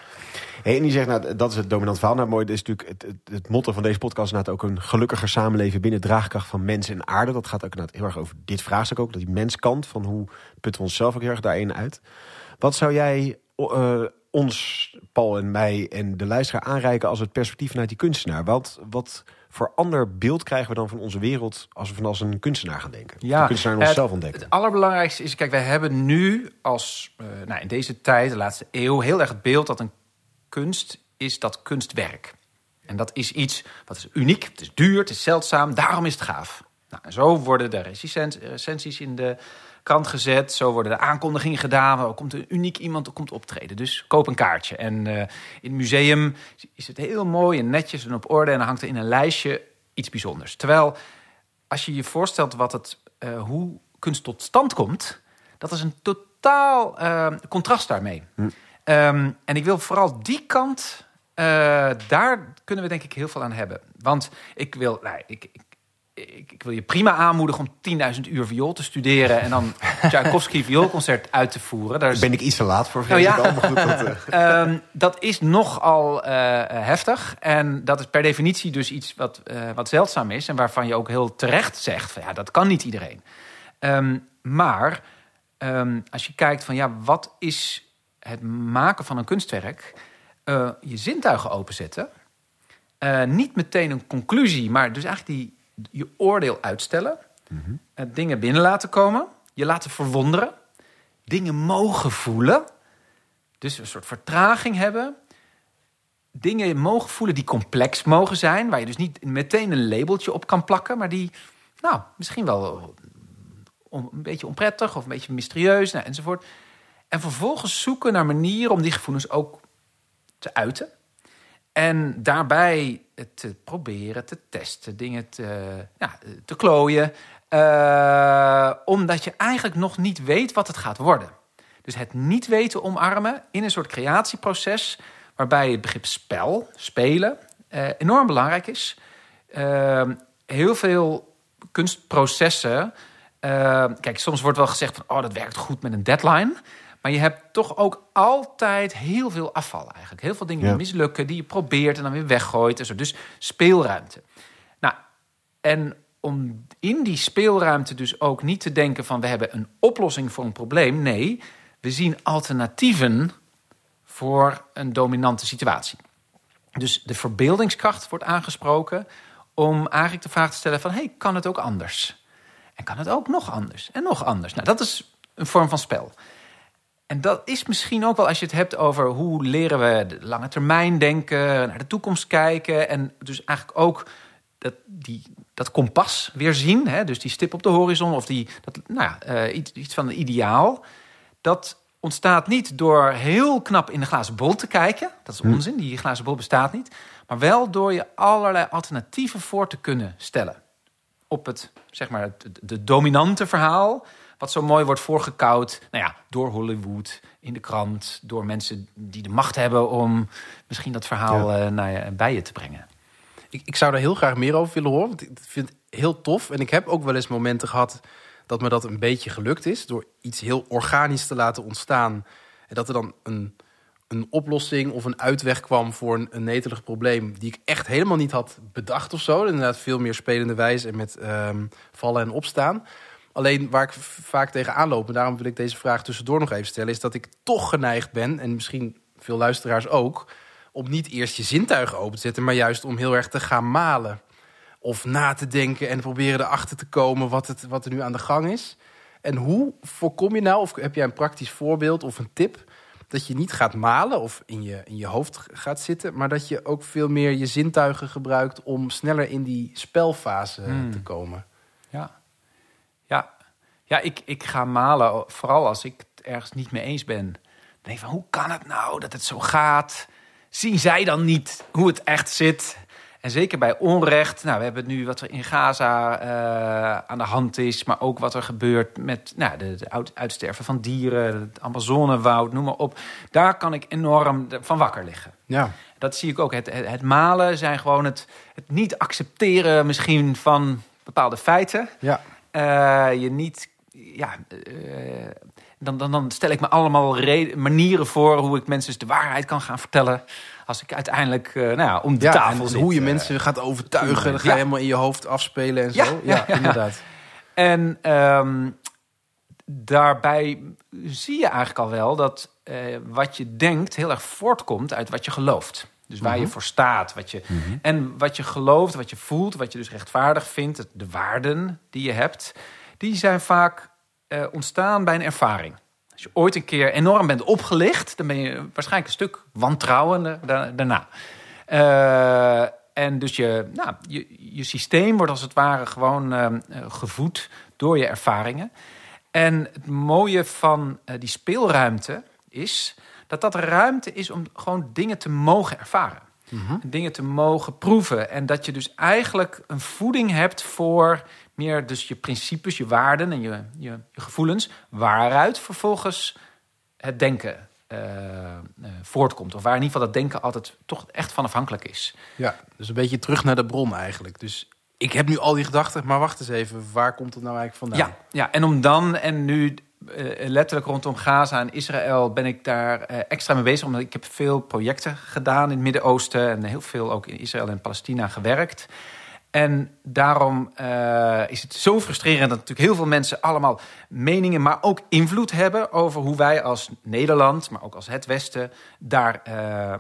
Hey, en die zegt, nou, dat is het dominant verhaal. Nou, mooi, dat is natuurlijk het, het, het motto van deze podcast inderdaad ook een gelukkiger samenleven binnen draagkracht van mens en aarde. Dat gaat ook inderdaad heel erg over dit vraagstuk ook, dat die menskant van hoe putten we onszelf ook heel erg daarin uit. Wat zou jij ons, Paul en mij en de luisteraar aanreiken als het perspectief vanuit die kunstenaar? Wat, wat voor ander beeld krijgen we dan van onze wereld als we van als een kunstenaar gaan denken? Ja, de kunstenaar in onszelf ontdekken. Het allerbelangrijkste is, kijk, wij hebben nu als, eh, nou, in deze tijd, de laatste eeuw, heel erg het beeld dat een kunst is dat kunstwerk. En dat is iets wat is uniek, het is duur, het is zeldzaam, daarom is het gaaf. Nou, en zo worden de recensies in de krant gezet. Zo worden de aankondigingen gedaan. Er komt een uniek iemand er komt optreden. Dus koop een kaartje. En eh, in het museum is het heel mooi en netjes en op orde. En dan hangt er in een lijstje iets bijzonders. Terwijl als je je voorstelt wat het, eh, hoe kunst tot stand komt... dat is een totaal eh, contrast daarmee. Ehm, en ik wil vooral die kant... daar kunnen we denk ik heel veel aan hebben. Want ik wil... Nou, ik, ik, ik, ik wil je prima aanmoedigen om 10.000 uur viool te studeren... en dan Tchaikovsky vioolconcert uit te voeren. Daar is Ben ik iets te laat voor? Nou ja. al, dat, eh, Ehm, dat is nogal eh, heftig. En dat is per definitie dus iets wat, eh, wat zeldzaam is. En waarvan je ook heel terecht zegt: van ja, dat kan niet iedereen. Ehm, maar ehm, als je kijkt van ja, wat is het maken van een kunstwerk? Je zintuigen openzetten. Niet meteen een conclusie, maar dus eigenlijk die, je oordeel uitstellen. Eh, dingen binnen laten komen. Je laten verwonderen. Dingen mogen voelen. Dus een soort vertraging hebben. Dingen mogen voelen die complex mogen zijn. Waar je dus niet meteen een labeltje op kan plakken. Maar die, nou, misschien wel een beetje onprettig of een beetje mysterieus nou, enzovoort. En vervolgens zoeken naar manieren om die gevoelens ook te uiten. En daarbij te proberen, te testen, dingen te, ja, te klooien. eh, omdat je eigenlijk nog niet weet wat het gaat worden. Dus het niet weten omarmen in een soort creatieproces... waarbij het begrip spel, spelen, eh, enorm belangrijk is. Eh, heel veel kunstprocessen... eh, kijk, soms wordt wel gezegd van... oh, dat werkt goed met een deadline... Maar je hebt toch ook altijd heel veel afval eigenlijk. Heel veel dingen Ja. die mislukken, die je probeert en dan weer weggooit. En zo. Dus speelruimte. Nou, en om in die speelruimte dus ook niet te denken van... we hebben een oplossing voor een probleem. Nee, we zien alternatieven voor een dominante situatie. Dus de verbeeldingskracht wordt aangesproken... om eigenlijk de vraag te stellen van... hey, kan het ook anders? En kan het ook nog anders? En nog anders? Nou, dat is een vorm van spel. En dat is misschien ook wel als je het hebt over hoe leren we de lange termijn denken, naar de toekomst kijken. En dus eigenlijk ook dat, die, dat kompas weer zien. Hè? Dus die stip op de horizon of die, dat, nou ja, eh, iets, iets van een ideaal. Dat ontstaat niet door heel knap in de glazen bol te kijken. Dat is onzin, die glazen bol bestaat niet. Maar wel door je allerlei alternatieven voor te kunnen stellen. Op het, zeg maar, het de dominante verhaal wat zo mooi wordt voorgekoud nou ja, door Hollywood, in de krant, door mensen die de macht hebben om misschien dat verhaal eh, naar je, bij je te brengen. Ik, ik zou daar heel graag meer over willen horen. Want ik vind het heel tof. En ik heb ook wel eens momenten gehad dat me dat een beetje gelukt is. Door iets heel organisch te laten ontstaan. En dat er dan een, een oplossing of een uitweg kwam voor een, een netelig probleem. Die ik echt helemaal niet had bedacht of zo. Inderdaad veel meer spelende wijze en met ehm, vallen en opstaan. Alleen waar ik vaak tegen aanloop, en daarom wil ik deze vraag tussendoor nog even stellen, is dat ik toch geneigd ben, en misschien veel luisteraars ook, om niet eerst je zintuigen open te zetten, maar juist om heel erg te gaan malen. Of na te denken en proberen erachter te komen wat, het, wat er nu aan de gang is. En hoe voorkom je nou, of heb jij een praktisch voorbeeld of een tip, dat je niet gaat malen of in je, in je hoofd gaat zitten, maar dat je ook veel meer je zintuigen gebruikt om sneller in die spelfase Hmm. te komen? Ja, ik, ik ga malen, vooral als ik het ergens niet mee eens ben. Dan denk ik van, hoe kan het nou dat het zo gaat? Zien zij dan niet hoe het echt zit? En zeker bij onrecht. Nou, we hebben het nu wat er in Gaza eh, aan de hand is. Maar ook wat er gebeurt met nou, de, de uit- uitsterven van dieren. Het Amazonewoud, noem maar op. Daar kan ik enorm van wakker liggen. Ja. Dat zie ik ook. Het, het, het malen zijn gewoon het, het niet accepteren misschien van bepaalde feiten. Ja. Eh, je niet, ja, eh, dan, dan, dan stel ik me allemaal re- manieren voor hoe ik mensen dus de waarheid kan gaan vertellen. Als ik uiteindelijk eh, nou ja, om de Ja, tafel en zit. hoe je eh. mensen gaat overtuigen, dan ga je Ja. helemaal in je hoofd afspelen en zo. ja, inderdaad. En ehm, daarbij zie je eigenlijk al wel dat eh, wat je denkt heel erg voortkomt uit wat je gelooft. Dus waar je voor staat. Wat je, En wat je gelooft, wat je voelt, wat je dus rechtvaardig vindt, de waarden die je hebt, die zijn vaak eh, ontstaan bij een ervaring. Als je ooit een keer enorm bent opgelicht, dan ben je waarschijnlijk een stuk wantrouwender da- daarna. Eh, en dus je, nou, je, je systeem wordt als het ware gewoon ehm, eh, gevoed door je ervaringen. En het mooie van die speelruimte is dat dat ruimte is om gewoon dingen te mogen ervaren. Dingen te mogen proeven. En dat je dus eigenlijk een voeding hebt voor meer dus je principes, je waarden en je, je, je gevoelens. Waaruit vervolgens het denken eh, eh, voortkomt. Of waar in ieder geval dat denken altijd toch echt van afhankelijk is. Ja, dus een beetje terug naar de bron eigenlijk. Dus ik heb nu al die gedachten, maar wacht eens even, waar komt het nou eigenlijk vandaan? Ja, ja, en om dan, en nu eh, letterlijk rondom Gaza en Israël ben ik daar extra mee bezig. Omdat ik heb veel projecten gedaan in het Midden-Oosten en heel veel ook in Israël en Palestina gewerkt. En daarom eh, is het zo frustrerend dat natuurlijk heel veel mensen allemaal meningen, maar ook invloed hebben over hoe wij als Nederland, maar ook als het Westen, daar, eh, eh,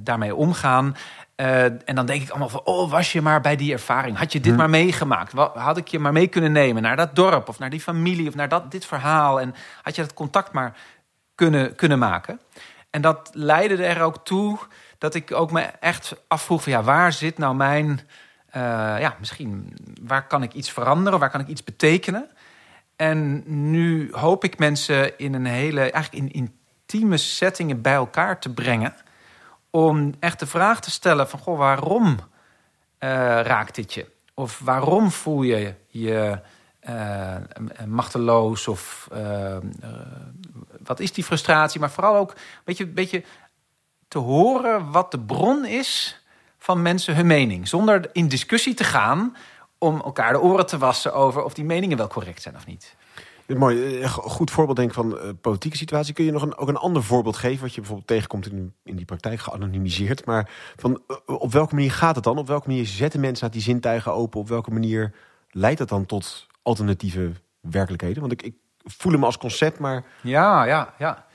daarmee omgaan. En dan denk ik allemaal van, oh, was je maar bij die ervaring? Had je dit maar meegemaakt? Wat, had ik je maar mee kunnen nemen naar dat dorp of naar die familie of naar dat, dit verhaal? En had je dat contact maar kunnen, kunnen maken? En dat leidde er ook toe dat ik ook me echt afvroeg van, ja, waar zit nou mijn ja, misschien waar kan ik iets veranderen, waar kan ik iets betekenen. En nu hoop ik mensen in een hele, eigenlijk in intieme settingen bij elkaar te brengen. Om echt de vraag te stellen van, goh, waarom uh, raakt dit je? Of waarom voel je je uh, machteloos? Of wat is die frustratie? Maar vooral ook een beetje, een beetje te horen wat de bron is van mensen hun mening. Zonder in discussie te gaan om elkaar de oren te wassen over of die meningen wel correct zijn of niet. Mooi, een goed voorbeeld denk ik van uh, politieke situatie. Kun je nog een, ook een ander voorbeeld geven wat je bijvoorbeeld tegenkomt in, in die praktijk, geanonimiseerd. Maar van, uh, op welke manier gaat het dan? Op welke manier zetten mensen uit die zintuigen open? Op welke manier leidt dat dan tot alternatieve werkelijkheden? Want ik, ik voel hem als concept, maar... Ja, ja, ja.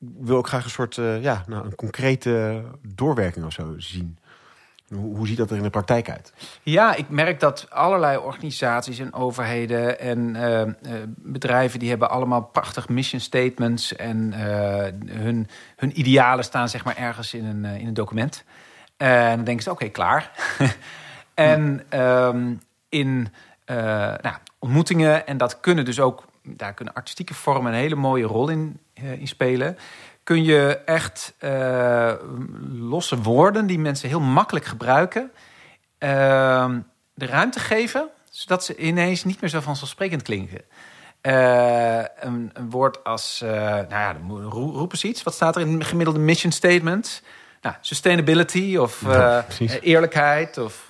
Ik wil ook graag een soort, uh, ja, nou, een concrete doorwerking of zo zien. Hoe, ziet dat er in de praktijk uit? Ja, ik merk dat allerlei organisaties en overheden en uh, uh, bedrijven... die hebben allemaal prachtig mission statements... en uh, hun, hun idealen staan zeg maar ergens in een, in een document. En dan denken ze, oké, klaar. en um, in nou, ontmoetingen, en dat kunnen dus ook... daar kunnen artistieke vormen een hele mooie rol in, in spelen kun je echt uh, losse woorden die mensen heel makkelijk gebruiken, uh, de ruimte geven, zodat ze ineens niet meer zo vanzelfsprekend klinken. Uh, een, een, woord als, nou ja, roepen ze iets. Wat staat er in gemiddelde mission statement? Nou, sustainability of ja, eerlijkheid of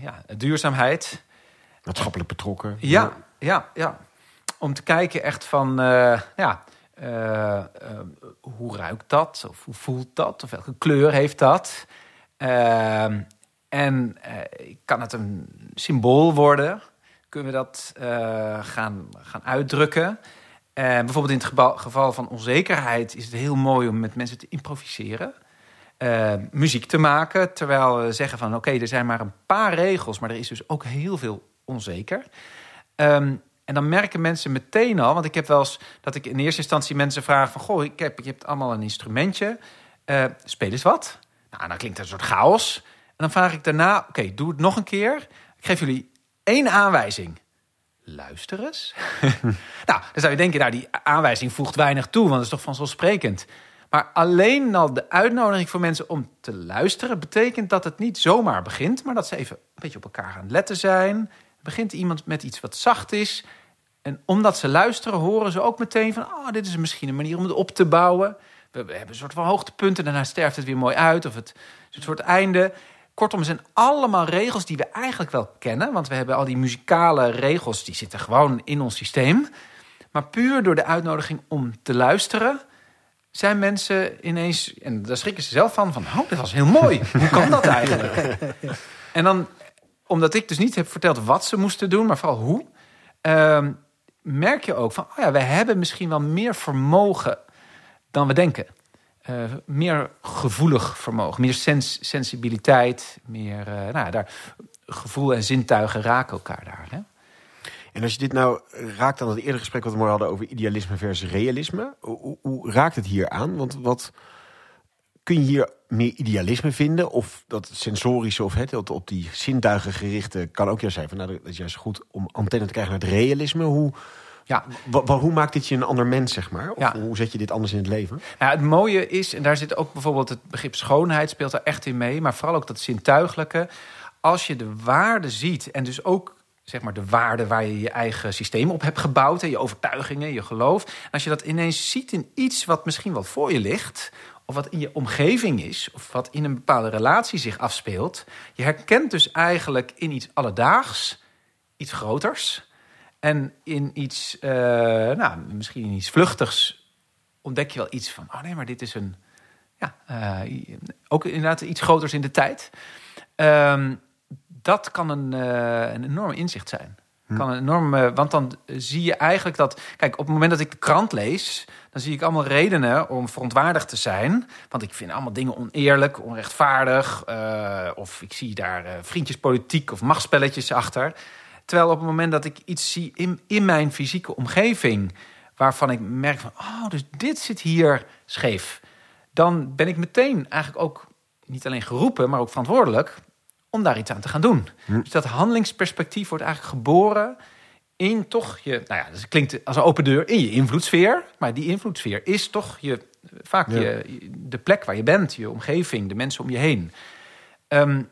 ja, duurzaamheid. Maatschappelijk betrokken. Ja, ja, ja. Om te kijken echt van, ja, uh, uh, hoe ruikt dat? Of hoe voelt dat? Of welke kleur heeft dat? Uh, en kan het een symbool worden? Kunnen we dat gaan, gaan uitdrukken? bijvoorbeeld in het geval, geval, van onzekerheid is het heel mooi om met mensen te improviseren. muziek te maken, terwijl we zeggen van oké, er zijn maar een paar regels, maar er is dus ook heel veel onzeker. Um, en dan merken mensen meteen al, want ik heb wel eens dat ik in eerste instantie mensen vraag van, goh, ik heb, je hebt allemaal een instrumentje, uh, speel eens wat. Nou, dan klinkt het een soort chaos. En dan vraag ik daarna, oké, doe het nog een keer. Ik geef jullie één aanwijzing. Luister eens. nou, dan zou je denken, nou, die aanwijzing voegt weinig toe, want het is toch vanzelfsprekend. Maar alleen al de uitnodiging voor mensen om te luisteren betekent dat het niet zomaar begint, maar dat ze even een beetje op elkaar gaan letten zijn. Begint iemand met iets wat zacht is, en omdat ze luisteren, horen ze ook meteen van... oh, dit is misschien een manier om het op te bouwen. We, we hebben een soort van hoogtepunten, daarna sterft het weer mooi uit... of het is een soort einde. Kortom, zijn allemaal regels die we eigenlijk wel kennen... want we hebben al die muzikale regels, die zitten gewoon in ons systeem. Maar puur door de uitnodiging om te luisteren... zijn mensen ineens, en daar schrikken ze zelf van... van, oh, dat was heel mooi. Hoe kan dat eigenlijk? en dan, omdat ik dus niet heb verteld wat ze moesten doen... maar vooral hoe... Uh, merk je ook van, oh ja, we hebben misschien wel meer vermogen dan we denken. Uh, meer gevoelig vermogen, meer sens sensibiliteit, meer, uh, nou, daar, gevoel en zintuigen raken elkaar daar. Hè? En als je dit nou raakt aan het eerdere gesprek wat we mooi hadden over idealisme versus realisme, hoe, hoe raakt het hier aan? Want wat kun je hier meer idealisme vinden? Of dat sensorische of het, dat op die zintuigen gerichte kan ook juist zijn. Van, nou, dat is juist goed om antenne te krijgen naar het realisme. Hoe, Ja. hoe maakt dit je een ander mens, zeg maar? Of Ja. hoe zet je dit anders in het leven? Ja, het mooie is, en daar zit ook bijvoorbeeld het begrip schoonheid speelt daar echt in mee, maar vooral ook dat zintuigelijke. Als je de waarde ziet en dus ook zeg maar de waarde waar je je eigen systeem op hebt gebouwd, en je overtuigingen, je geloof. En als je dat ineens ziet in iets wat misschien wel voor je ligt, of wat in je omgeving is, of wat in een bepaalde relatie zich afspeelt, je herkent dus eigenlijk in iets alledaags iets groters. En in iets, eh, nou, misschien in iets vluchtigs ontdek je wel iets van, oh nee, maar dit is een, ja, eh, ook inderdaad iets groters in de tijd. Ehm, dat kan een, eh, een enorm inzicht zijn. Kan een enorm, eh, want dan zie je eigenlijk dat, kijk, op het moment dat ik de krant lees, dan zie ik allemaal redenen om verontwaardigd te zijn. Want ik vind allemaal dingen oneerlijk, onrechtvaardig, eh, of ik zie daar eh, vriendjespolitiek of machtspelletjes achter. Terwijl op het moment dat ik iets zie in, in mijn fysieke omgeving, waarvan ik merk van, oh, dus dit zit hier scheef. Dan ben ik meteen eigenlijk ook niet alleen geroepen, maar ook verantwoordelijk om daar iets aan te gaan doen. Dus dat handelingsperspectief wordt eigenlijk geboren in toch je, nou ja, dat klinkt als een open deur in je invloedssfeer, maar die invloedssfeer is toch je, vaak Ja. je, de plek waar je bent, je omgeving, de mensen om je heen. Ehm,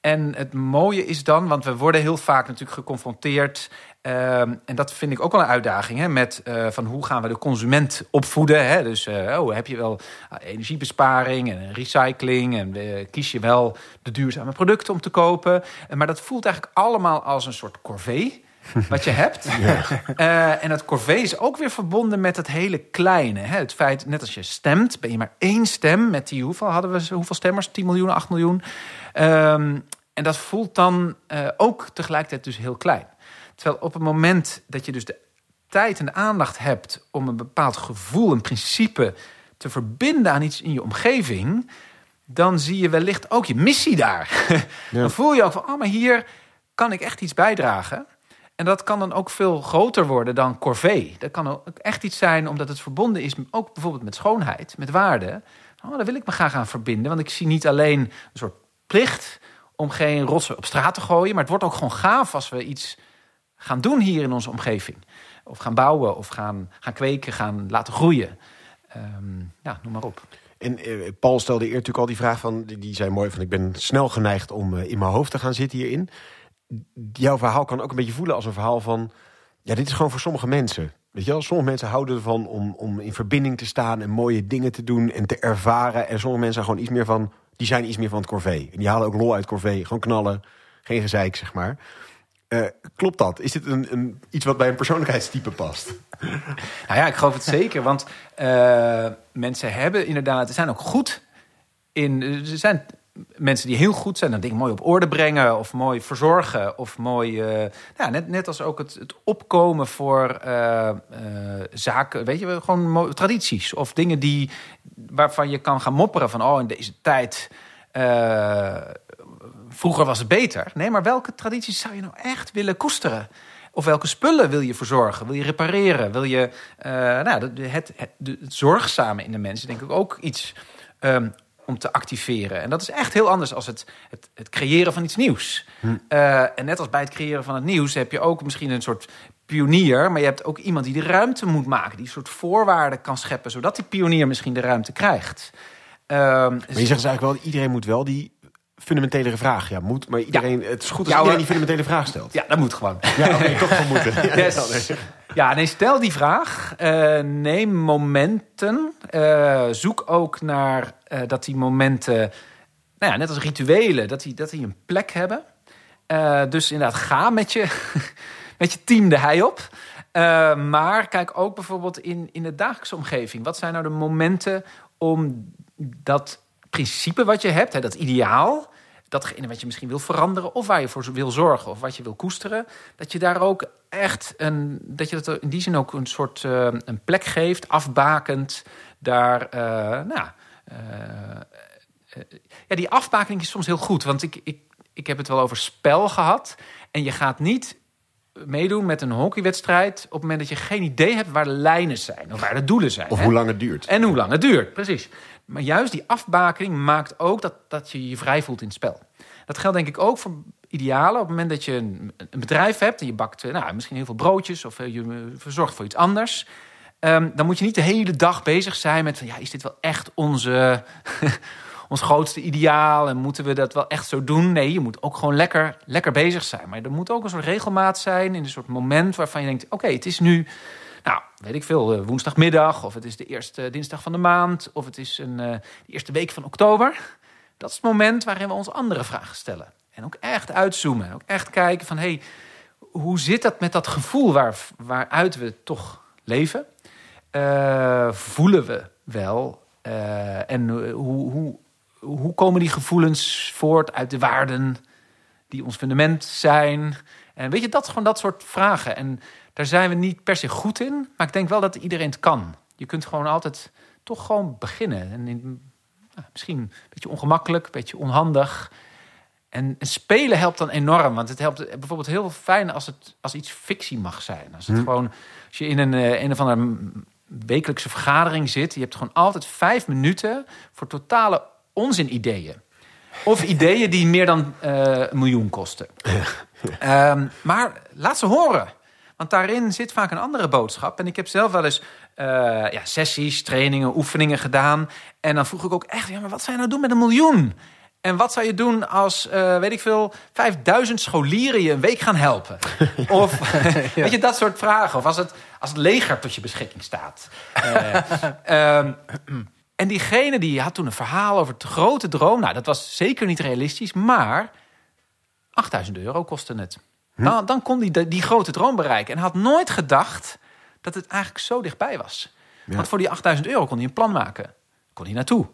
en het mooie is dan, want we worden heel vaak natuurlijk geconfronteerd. Ehm, en dat vind ik ook wel een uitdaging. Hè, met eh, van hoe gaan we de consument opvoeden. Hè? Dus eh, oh, heb je wel ah, energiebesparing en recycling. En eh, kies je wel de duurzame producten om te kopen. Maar dat voelt eigenlijk allemaal als een soort corvée. Wat je hebt. En dat corvée is ook weer verbonden met het hele kleine. Hè? Het feit, net als je stemt, ben je maar één stem. Met die, hoeveel hadden we? Hoeveel stemmers? 10 miljoen, 8 miljoen. Ehm, en dat voelt dan ook tegelijkertijd dus heel klein. Terwijl op het moment dat je dus de tijd en de aandacht hebt om een bepaald gevoel, een principe te verbinden aan iets in je omgeving, dan zie je wellicht ook je missie daar. Dan voel je ook van, oh, maar hier kan ik echt iets bijdragen. En dat kan dan ook veel groter worden dan corvée. Dat kan ook echt iets zijn omdat het verbonden is, ook bijvoorbeeld met schoonheid, met waarde. Oh, daar wil ik me graag aan verbinden, want ik zie niet alleen een soort plicht om geen rotsen op straat te gooien, maar het wordt ook gewoon gaaf als we iets gaan doen hier in onze omgeving. Of gaan bouwen, of gaan, gaan kweken, gaan laten groeien. Ehm, ja, noem maar op. En eh, Paul stelde eer natuurlijk al die vraag van, die, die zei mooi van, ik ben snel geneigd om eh, in mijn hoofd te gaan zitten hierin. Jouw verhaal kan ook een beetje voelen als een verhaal van, ja, dit is gewoon voor sommige mensen. Weet je wel, sommige mensen houden ervan om, om in verbinding te staan en mooie dingen te doen en te ervaren. En sommige mensen zijn gewoon iets meer van, die zijn iets meer van het corvée. En die halen ook lol uit corvée, gewoon knallen, geen gezeik, zeg maar. Eh, klopt dat? Is dit een, een, iets wat bij een persoonlijkheidstype past? Nou ja, ik geloof het zeker. Want eh, mensen hebben inderdaad, ze zijn ook goed in. Er zijn mensen die heel goed zijn, dan dingen mooi op orde brengen of mooi verzorgen of mooi. ja, net, net als ook het, het opkomen voor zaken, weet je, gewoon tradities of dingen die waarvan je kan gaan mopperen van oh in deze tijd. Vroeger was het beter. Nee, maar welke tradities zou je nou echt willen koesteren? Of welke spullen wil je verzorgen? Wil je repareren? Wil je eh, nou, het, het, zorgzame in de mensen, denk ik ook iets ehm, om te activeren. En dat is echt heel anders als het, het, het creëren van iets nieuws. Eh, en net als bij het creëren van het nieuws heb je ook misschien een soort pionier, maar je hebt ook iemand die de ruimte moet maken, die een soort voorwaarden kan scheppen, zodat die pionier misschien de ruimte krijgt. Ehm, Maar je zegt dus eigenlijk wel, iedereen moet wel die fundamentele vraag. Ja, moet, maar iedereen, het is goed als Ja, iedereen die fundamentele vraag stelt. ja, dat moet gewoon. Ja, oké, toch wel moeten. Ja, Yes. Ja, nee, stel die vraag. Eh, neem momenten. Eh, zoek ook naar eh, dat die momenten, nou ja, net als rituelen, dat die, dat die een plek hebben. Dus inderdaad, ga met je, met je team de hei op. Maar kijk ook bijvoorbeeld in, in de dagelijkse omgeving. Wat zijn nou de momenten om dat principe wat je hebt, hè, dat ideaal, datgene wat je misschien wil veranderen of waar je voor wil zorgen of wat je wil koesteren, dat je daar ook echt een, dat je dat in die zin ook een soort eh, een plek geeft, afbakend, daar, eh, nou, eh, ja, die afbakening is soms heel goed, want ik, ik, ik heb het wel over spel gehad en je gaat niet meedoen met een hockeywedstrijd... op het moment dat je geen idee hebt waar de lijnen zijn... of waar de doelen zijn. Of hè? hoe lang het duurt. En hoe lang het duurt, precies. Maar juist die afbakening maakt ook dat, dat je je vrij voelt in het spel. Dat geldt denk ik ook voor idealen. Op het moment dat je een, een bedrijf hebt en je bakt eh, nou, misschien heel veel broodjes... of eh, je eh, verzorgt voor iets anders... ehm, dan moet je niet de hele dag bezig zijn met... Ja, is dit wel echt onze, ons grootste ideaal en moeten we dat wel echt zo doen? Nee, je moet ook gewoon lekker, lekker bezig zijn. Maar er moet ook een soort regelmaat zijn in een soort moment waarvan je denkt... oké, het is nu, nou, weet ik veel, eh, woensdagmiddag... of het is de eerste dinsdag van de maand... of het is een, eh, de eerste week van oktober. Dat is het moment waarin we ons andere vragen stellen. En ook echt uitzoomen. Ook echt kijken van, hey, hoe zit dat met dat gevoel waar, waaruit we toch leven? Eh, voelen we wel? Eh, en eh, hoe, hoe, hoe komen die gevoelens voort uit de waarden die ons fundament zijn? En weet je, dat gewoon dat soort vragen. En daar zijn we niet per se goed in, maar ik denk wel dat iedereen het kan. Je kunt gewoon altijd toch gewoon beginnen. En in, nou, misschien een beetje ongemakkelijk, een beetje onhandig. En, en spelen helpt dan enorm. Want het helpt bijvoorbeeld heel fijn als het als iets fictie mag zijn. Als het gewoon, als je in een, eh, een of andere wekelijkse vergadering zit, je hebt gewoon altijd vijf minuten voor totale onzin-ideeën. Of ideeën die meer dan eh, een miljoen kosten. Ehm, maar laat ze horen. Want daarin zit vaak een andere boodschap. En ik heb zelf wel eens eh, ja, sessies, trainingen, oefeningen gedaan. En dan vroeg ik ook echt, ja, maar wat zou je nou doen met een miljoen? En wat zou je doen als, eh, weet ik veel, 5000 scholieren je een week gaan helpen? Of, weet je, dat soort vragen. Of als het, als het leger tot je beschikking staat. Eh, ehm, en diegene die had toen een verhaal over de grote droom. Nou, dat was zeker niet realistisch, maar 8000 euro kostte het. Dan, dan kon hij die, die grote droom bereiken. En had nooit gedacht dat het eigenlijk zo dichtbij was. Want voor die 8000 euro kon hij een plan maken. Kon hij naartoe.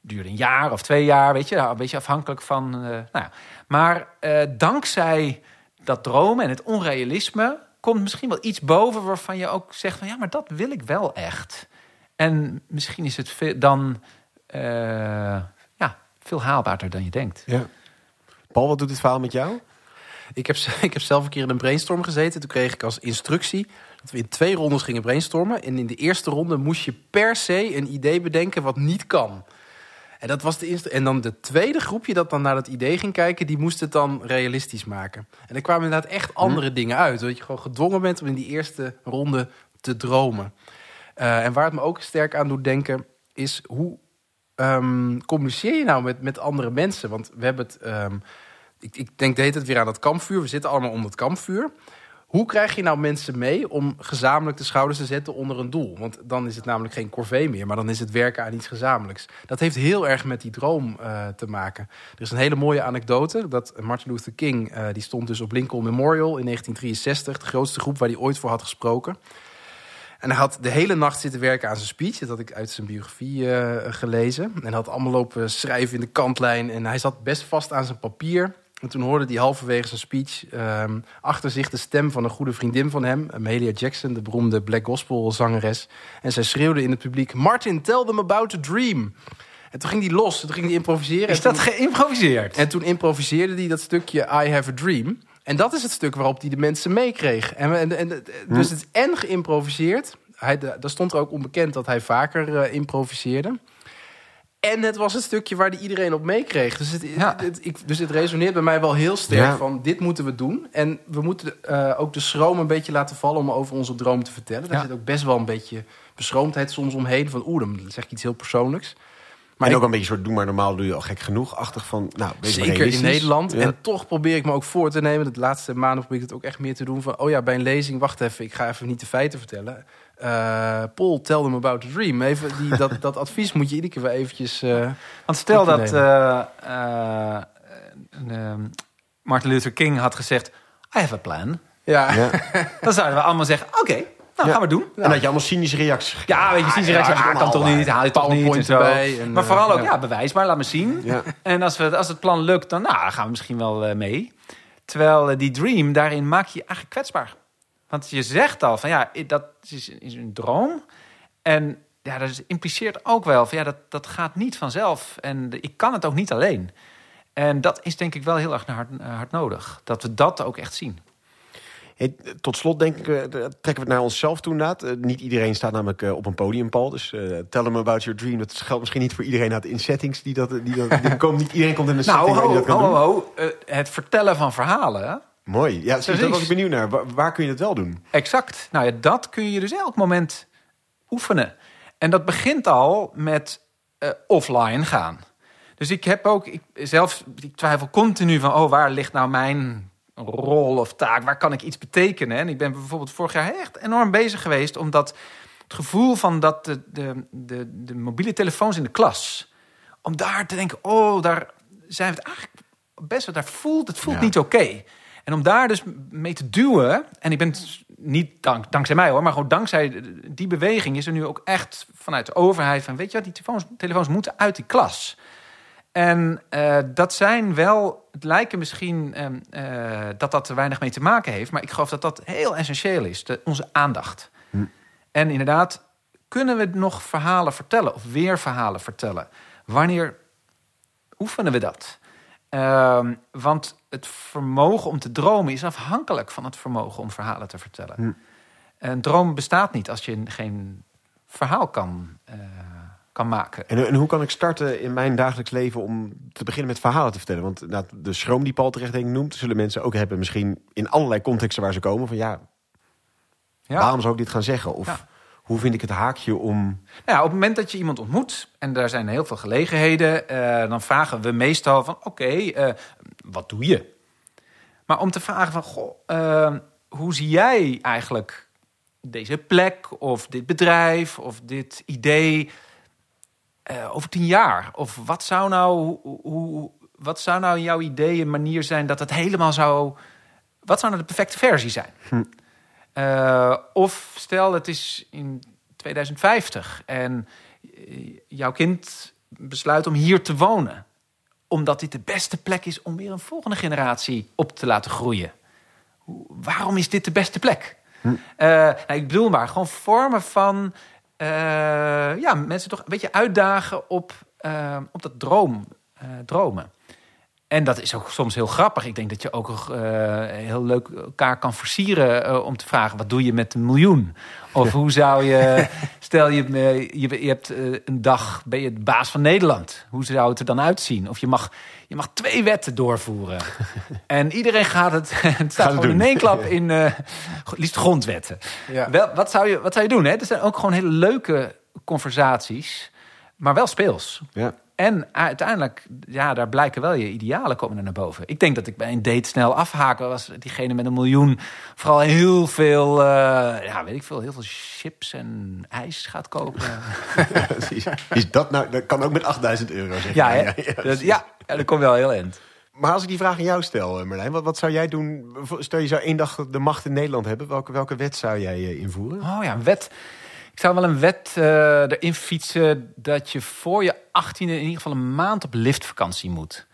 Duurde een jaar of twee jaar, weet je, een beetje afhankelijk van. eh, nou ja. Maar eh, dankzij dat dromen en het onrealisme komt misschien wel iets boven waarvan je ook zegt van ja, maar dat wil ik wel echt. En misschien is het dan eh, ja, veel haalbaarder dan je denkt. Ja. Paul, wat doet dit verhaal met jou? Ik heb, ik heb zelf een keer in een brainstorm gezeten. Toen kreeg ik als instructie dat we in twee rondes gingen brainstormen. En in de eerste ronde moest je per se een idee bedenken wat niet kan. En, dat was de inst- en dan de tweede groepje dat dan naar dat idee ging kijken... die moest het dan realistisch maken. En er kwamen inderdaad echt andere dingen uit. Dat je gewoon gedwongen bent om in die eerste ronde te dromen. Eh, en waar het me ook sterk aan doet denken... is hoe ehm, communiceer je nou met, met andere mensen? Want we hebben het... ehm, ik, ik denk de hele tijd weer aan dat kampvuur. We zitten allemaal om het kampvuur. Hoe krijg je nou mensen mee om gezamenlijk de schouders te zetten onder een doel? Want dan is het namelijk geen corvée meer, maar dan is het werken aan iets gezamenlijks. Dat heeft heel erg met die droom eh, te maken. Er is een hele mooie anekdote dat Martin Luther King, eh, die stond dus op Lincoln Memorial in 1963, de grootste groep waar hij ooit voor had gesproken. En hij had de hele nacht zitten werken aan zijn speech. Dat had ik uit zijn biografie eh, gelezen. En had allemaal lopen schrijven in de kantlijn. En hij zat best vast aan zijn papier. En toen hoorde hij halverwege zijn speech ehm, achter zich de stem van een goede vriendin van hem, Amelia Jackson, de beroemde black gospel zangeres. En zij schreeuwde in het publiek: Martin, tell them about the dream. En toen ging hij los, toen ging hij improviseren. Is dat toen- geïmproviseerd? en toen improviseerde hij dat stukje I Have a Dream. En dat is het stuk waarop hij de mensen meekreeg. En, en, en, dus het is en geïmproviseerd. Hij, daar stond er ook onbekend dat hij vaker eh, improviseerde. En het was het stukje waar hij iedereen op meekreeg. Dus het, Ja. het, ik, dus het resoneert bij mij wel heel sterk Ja. van dit moeten we doen. En we moeten eh, ook de schroom een beetje laten vallen om over onze droom te vertellen. Daar Ja. zit ook best wel een beetje beschroomdheid soms omheen. Van oeh, dan zeg ik iets heel persoonlijks. Maar ook een beetje soort doe maar normaal, doe je al gek genoeg. Achtig van, nou, Zeker in. Nederland. En toch probeer ik me ook voor te nemen. De laatste maanden probeer ik het ook echt meer te doen. Van, oh ja, bij een lezing, wacht even, ik ga even niet de feiten vertellen. Eh, Paul, tell them about the dream. Even die, dat, dat advies moet je iedere keer wel eventjes... eh, Want stel dat eh, eh, eh, Martin Luther King had gezegd... I have a plan. ja. Ja. Dan zouden we allemaal zeggen, oké, nou Ja. gaan we doen. En dat je allemaal cynische reacties gekregen. Ja, weet je, zien ze rechts, ja, ja, kan toch niet, haal je toch niet en zo. erbij en, maar vooral ook, ja. ja, bewijsbaar, laat me zien. Ja. En als, we, als het plan lukt, dan, nou, dan gaan we misschien wel eh, mee. Terwijl die dream, daarin maak je je eigenlijk kwetsbaar. Want je zegt al van, ja, dat is, is een droom. En ja, dat impliceert ook wel van, ja, dat, dat gaat niet vanzelf. En ik kan het ook niet alleen. En dat is denk ik wel heel erg hard, hard nodig. Dat we dat ook echt zien. Hey, tot slot denk ik, eh, trekken we het naar onszelf toe inderdaad. Eh, niet iedereen staat namelijk eh, op een podium, Paul. Dus eh, tell them about your dream. Dat geldt misschien niet voor iedereen uit in settings. Die dat, die dat, die komen, niet iedereen komt in een Nou, setting ho, die dat kan ho, ho. Eh, het vertellen van verhalen. Mooi. Ja, precies, daar was ik benieuwd naar. Waar, waar kun je het wel doen? Exact. Nou ja, dat kun je dus elk moment oefenen. En dat begint al met eh, offline gaan. Dus ik heb ook, ik, zelf, ik twijfel continu van, oh, waar ligt nou mijn rol of taak? Waar kan ik iets betekenen? En ik ben bijvoorbeeld vorig jaar echt enorm bezig geweest, omdat het gevoel van dat de, de, de, de mobiele telefoons in de klas, om daar te denken, oh, daar zijn we het eigenlijk best wel, daar voelt het voelt Ja. niet oké. En om daar dus mee te duwen, en ik ben niet dank, dankzij mij hoor, maar gewoon dankzij die beweging is er nu ook echt vanuit de overheid van, weet je wat, die telefoons, telefoons moeten uit die klas. En eh, dat zijn wel, het lijken misschien ehm, eh, dat dat er weinig mee te maken heeft, maar ik geloof dat dat heel essentieel is, de, onze aandacht. Hm. En inderdaad, kunnen we nog verhalen vertellen of weer verhalen vertellen? Wanneer oefenen we dat? Ehm, want het vermogen om te dromen is afhankelijk van het vermogen om verhalen te vertellen. Hm. Een droom bestaat niet als je geen verhaal kan, eh, kan maken. En, en hoe kan ik starten in mijn dagelijks leven om te beginnen met verhalen te vertellen? Want inderdaad, de schroom die Paul terecht denk ik noemt, zullen mensen ook hebben misschien in allerlei contexten waar ze komen. Van ja, Ja. waarom zou ik dit gaan zeggen? Of Ja. Hoe vind ik het haakje om... Nou ja, op het moment dat je iemand ontmoet, en daar zijn heel veel gelegenheden, eh, dan vragen we meestal van: oké, eh, wat doe je? Maar om te vragen van: goh, eh, hoe zie jij eigenlijk deze plek of dit bedrijf of dit idee over tien jaar? Of wat zou nou, hoe, hoe, wat zou nou jouw idee een manier zijn dat het helemaal zou. Wat zou nou de perfecte versie zijn? Eh, of stel, het is in 2050 en eh, jouw kind besluit om hier te wonen. Omdat dit de beste plek is om weer een volgende generatie op te laten groeien. Waarom is dit de beste plek? Eh, nou, ik bedoel maar, gewoon vormen van... ja, mensen toch een beetje uitdagen op, op dat droom, dromen. En dat is ook soms heel grappig. Ik denk dat je ook eh, heel leuk elkaar kan versieren eh, om te vragen: wat doe je met een miljoen? Of hoe zou je, stel je, eh, je, je hebt een dag, ben je de baas van Nederland. Hoe zou het er dan uitzien? Of je mag, je mag twee wetten doorvoeren. en iedereen gaat het, het staat gewoon in één klap in, liefst grondwetten. Ja. Wel, wat, zou je, wat zou je doen? Hè? Er zijn ook gewoon hele leuke conversaties, maar wel speels. Ja. En uiteindelijk, ja, daar blijken wel je idealen komen er naar boven. Ik denk dat ik bij een date snel afhaken was diegene met een miljoen. Vooral heel veel, eh, ja, weet ik veel, heel veel chips en ijs gaat kopen. Is dat nou, dat kan ook met 8000 euro zeg ja, ja, ja, Dat- precies. ja, ja, dat komt wel heel eind. Maar als ik die vraag aan jou stel, eh, Merlijn, wat, wat zou jij doen? Stel je zou één dag de macht in Nederland hebben, welke, welke wet zou jij eh, invoeren? Oh ja, een wet. Ik zou wel een wet eh, erin fietsen dat je voor je 18e in ieder geval een maand op liftvakantie moet.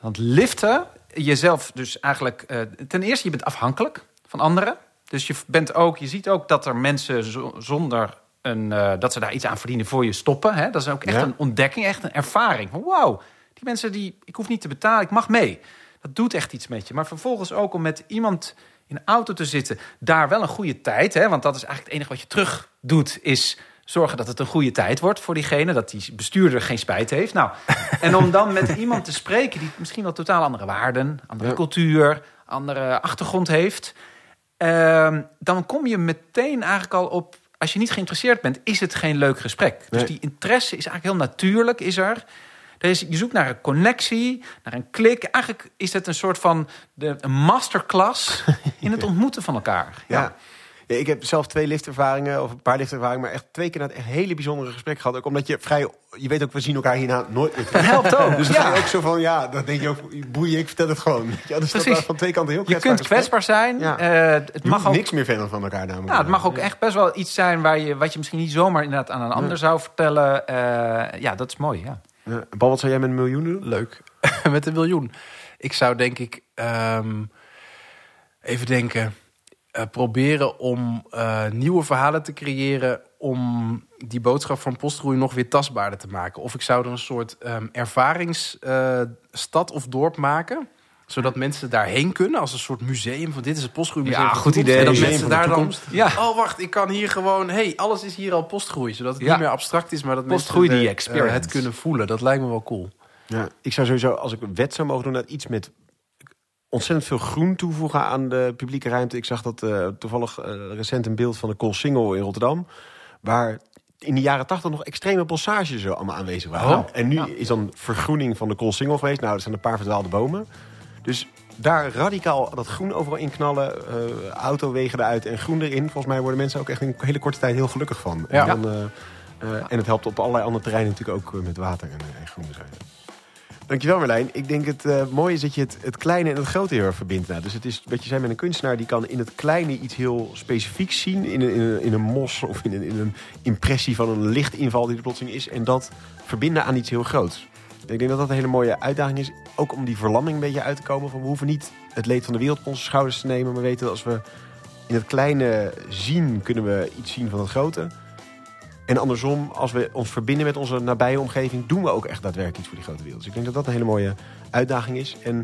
Want liften, jezelf dus eigenlijk... eh, ten eerste, je bent afhankelijk van anderen. Dus je bent ook, je ziet ook dat er mensen zo- zonder een, eh, dat ze daar iets aan verdienen voor je stoppen. Hè? Dat is ook echt Ja. een ontdekking, echt een ervaring. Van wauw, die mensen die, ik hoef niet te betalen, ik mag mee. Dat doet echt iets met je. Maar vervolgens ook om met iemand in een auto te zitten, daar wel een goede tijd. Hè? Want dat is eigenlijk het enige wat je terug doet, is zorgen dat het een goede tijd wordt voor diegene. Dat die bestuurder geen spijt heeft. Nou, en om dan met iemand te spreken die misschien wel totaal andere waarden, andere Ja. cultuur, andere achtergrond heeft. Ehm, dan kom je meteen eigenlijk al op. Als je niet geïnteresseerd bent, is het geen leuk gesprek. Dus die interesse is eigenlijk heel natuurlijk. Is er. Er is, je zoekt naar een connectie, naar een klik. Eigenlijk is het een soort van de, een masterclass in het ontmoeten van elkaar. Ja. Ja, ik heb zelf twee liftervaringen, of een paar liftervaringen, maar echt twee keer het echt hele bijzondere gesprek gehad. Ook omdat je vrij, je weet ook, we zien elkaar hierna nooit meer. Dat helpt ook. Dus dan ja. ook zo van, ja, dan denk je ook, boeien, ik vertel het gewoon. Ja, dus dat Precies. was van twee kanten heel je kunt kwetsbaar zijn. Ja. Eh, het Je mag ook niks meer verder van elkaar namelijk. Ja, het mag ook echt best wel iets zijn waar je, wat je misschien niet zomaar inderdaad aan een ander zou vertellen. Eh, ja, dat is mooi. Ja. Ja. Paul, wat zou jij met een miljoen doen? Leuk. Met een miljoen. Ik zou denk ik ehm, even denken. eh, proberen om eh, nieuwe verhalen te creëren om die boodschap van Postroei nog weer tastbaarder te maken. Of ik zou er een soort ehm, ervaringsstad of dorp maken. Zodat mensen daarheen kunnen als een soort museum. Van dit is het postgroeimuseum. Ja, goed idee. En dat Museum mensen daar dan... Ja. Oh, wacht, ik kan hier gewoon... hey, alles is hier al postgroei. Zodat het Ja. niet meer abstract is, maar dat Postgroei, mensen die eh, experience. het kunnen voelen. Dat lijkt me wel cool. Ja, ik zou sowieso, als ik een wet zou mogen doen, dat iets met ontzettend veel groen toevoegen aan de publieke ruimte. Ik zag dat eh, toevallig eh, recent een beeld van de Koolsingel in Rotterdam, waar in de jaren tachtig nog extreme bossages zo allemaal aanwezig waren. Oh. En nu is dan vergroening van de Koolsingel geweest. Nou, er zijn een paar verdwaalde bomen. Dus daar radicaal dat groen overal in knallen, eh, autowegen eruit en groen erin. Volgens mij worden mensen ook echt in een hele korte tijd heel gelukkig van. Ja. En, dan, eh, eh, en het helpt op allerlei andere terreinen natuurlijk ook met water en, en groen zijn. Dankjewel Merlijn. Ik denk het mooie is dat je het, het kleine en het grote heel erg verbindt. Nou, dus het is wat je zei met een kunstenaar, die kan in het kleine iets heel specifieks zien. In een, in een, in een mos of in een, in een impressie van een lichtinval die er plotseling is. En dat verbinden aan iets heel groots. Ik denk dat dat een hele mooie uitdaging is. Ook om die verlamming een beetje uit te komen. Van we hoeven niet het leed van de wereld op onze schouders te nemen. Maar weten dat als we in het kleine zien, kunnen we iets zien van het grote. En andersom, als we ons verbinden met onze nabije omgeving, doen we ook echt daadwerkelijk iets voor die grote wereld. Dus ik denk dat dat een hele mooie uitdaging is. En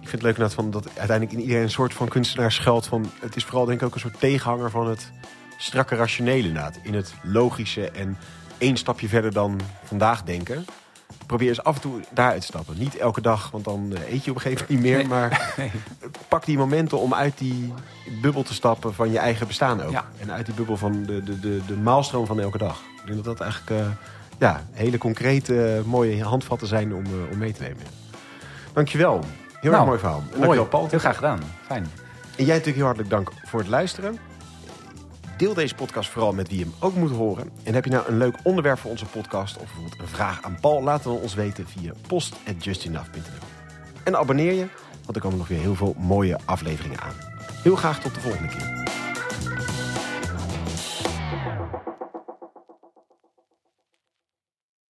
ik vind het leuk van dat uiteindelijk in iedereen een soort van kunstenaar schuilt. Van, het is vooral denk ik ook een soort tegenhanger van het strakke rationele inderdaad. In het logische en één stapje verder dan vandaag denken. Probeer eens af en toe daaruit te stappen. Niet elke dag, want dan eh, eet je op een gegeven moment niet meer. Nee. Maar pak die momenten om uit die bubbel te stappen van je eigen bestaan ook. Ja. En uit die bubbel van de, de, de, de maalstroom van elke dag. Ik denk dat dat eigenlijk eh, ja, hele concrete, mooie handvatten zijn om, eh, om mee te nemen. Dankjewel. Heel erg Nou, mooi verhaal. En Mooi, dankjewel Paul. Heel graag gedaan. Fijn. En jij natuurlijk heel hartelijk dank voor het luisteren. Deel deze podcast vooral met wie hem ook moet horen. En heb je nou een leuk onderwerp voor onze podcast... of bijvoorbeeld een vraag aan Paul... laat het dan ons weten via post.justenough.nl. En abonneer je, want er komen nog weer heel veel mooie afleveringen aan. Heel graag tot de volgende keer.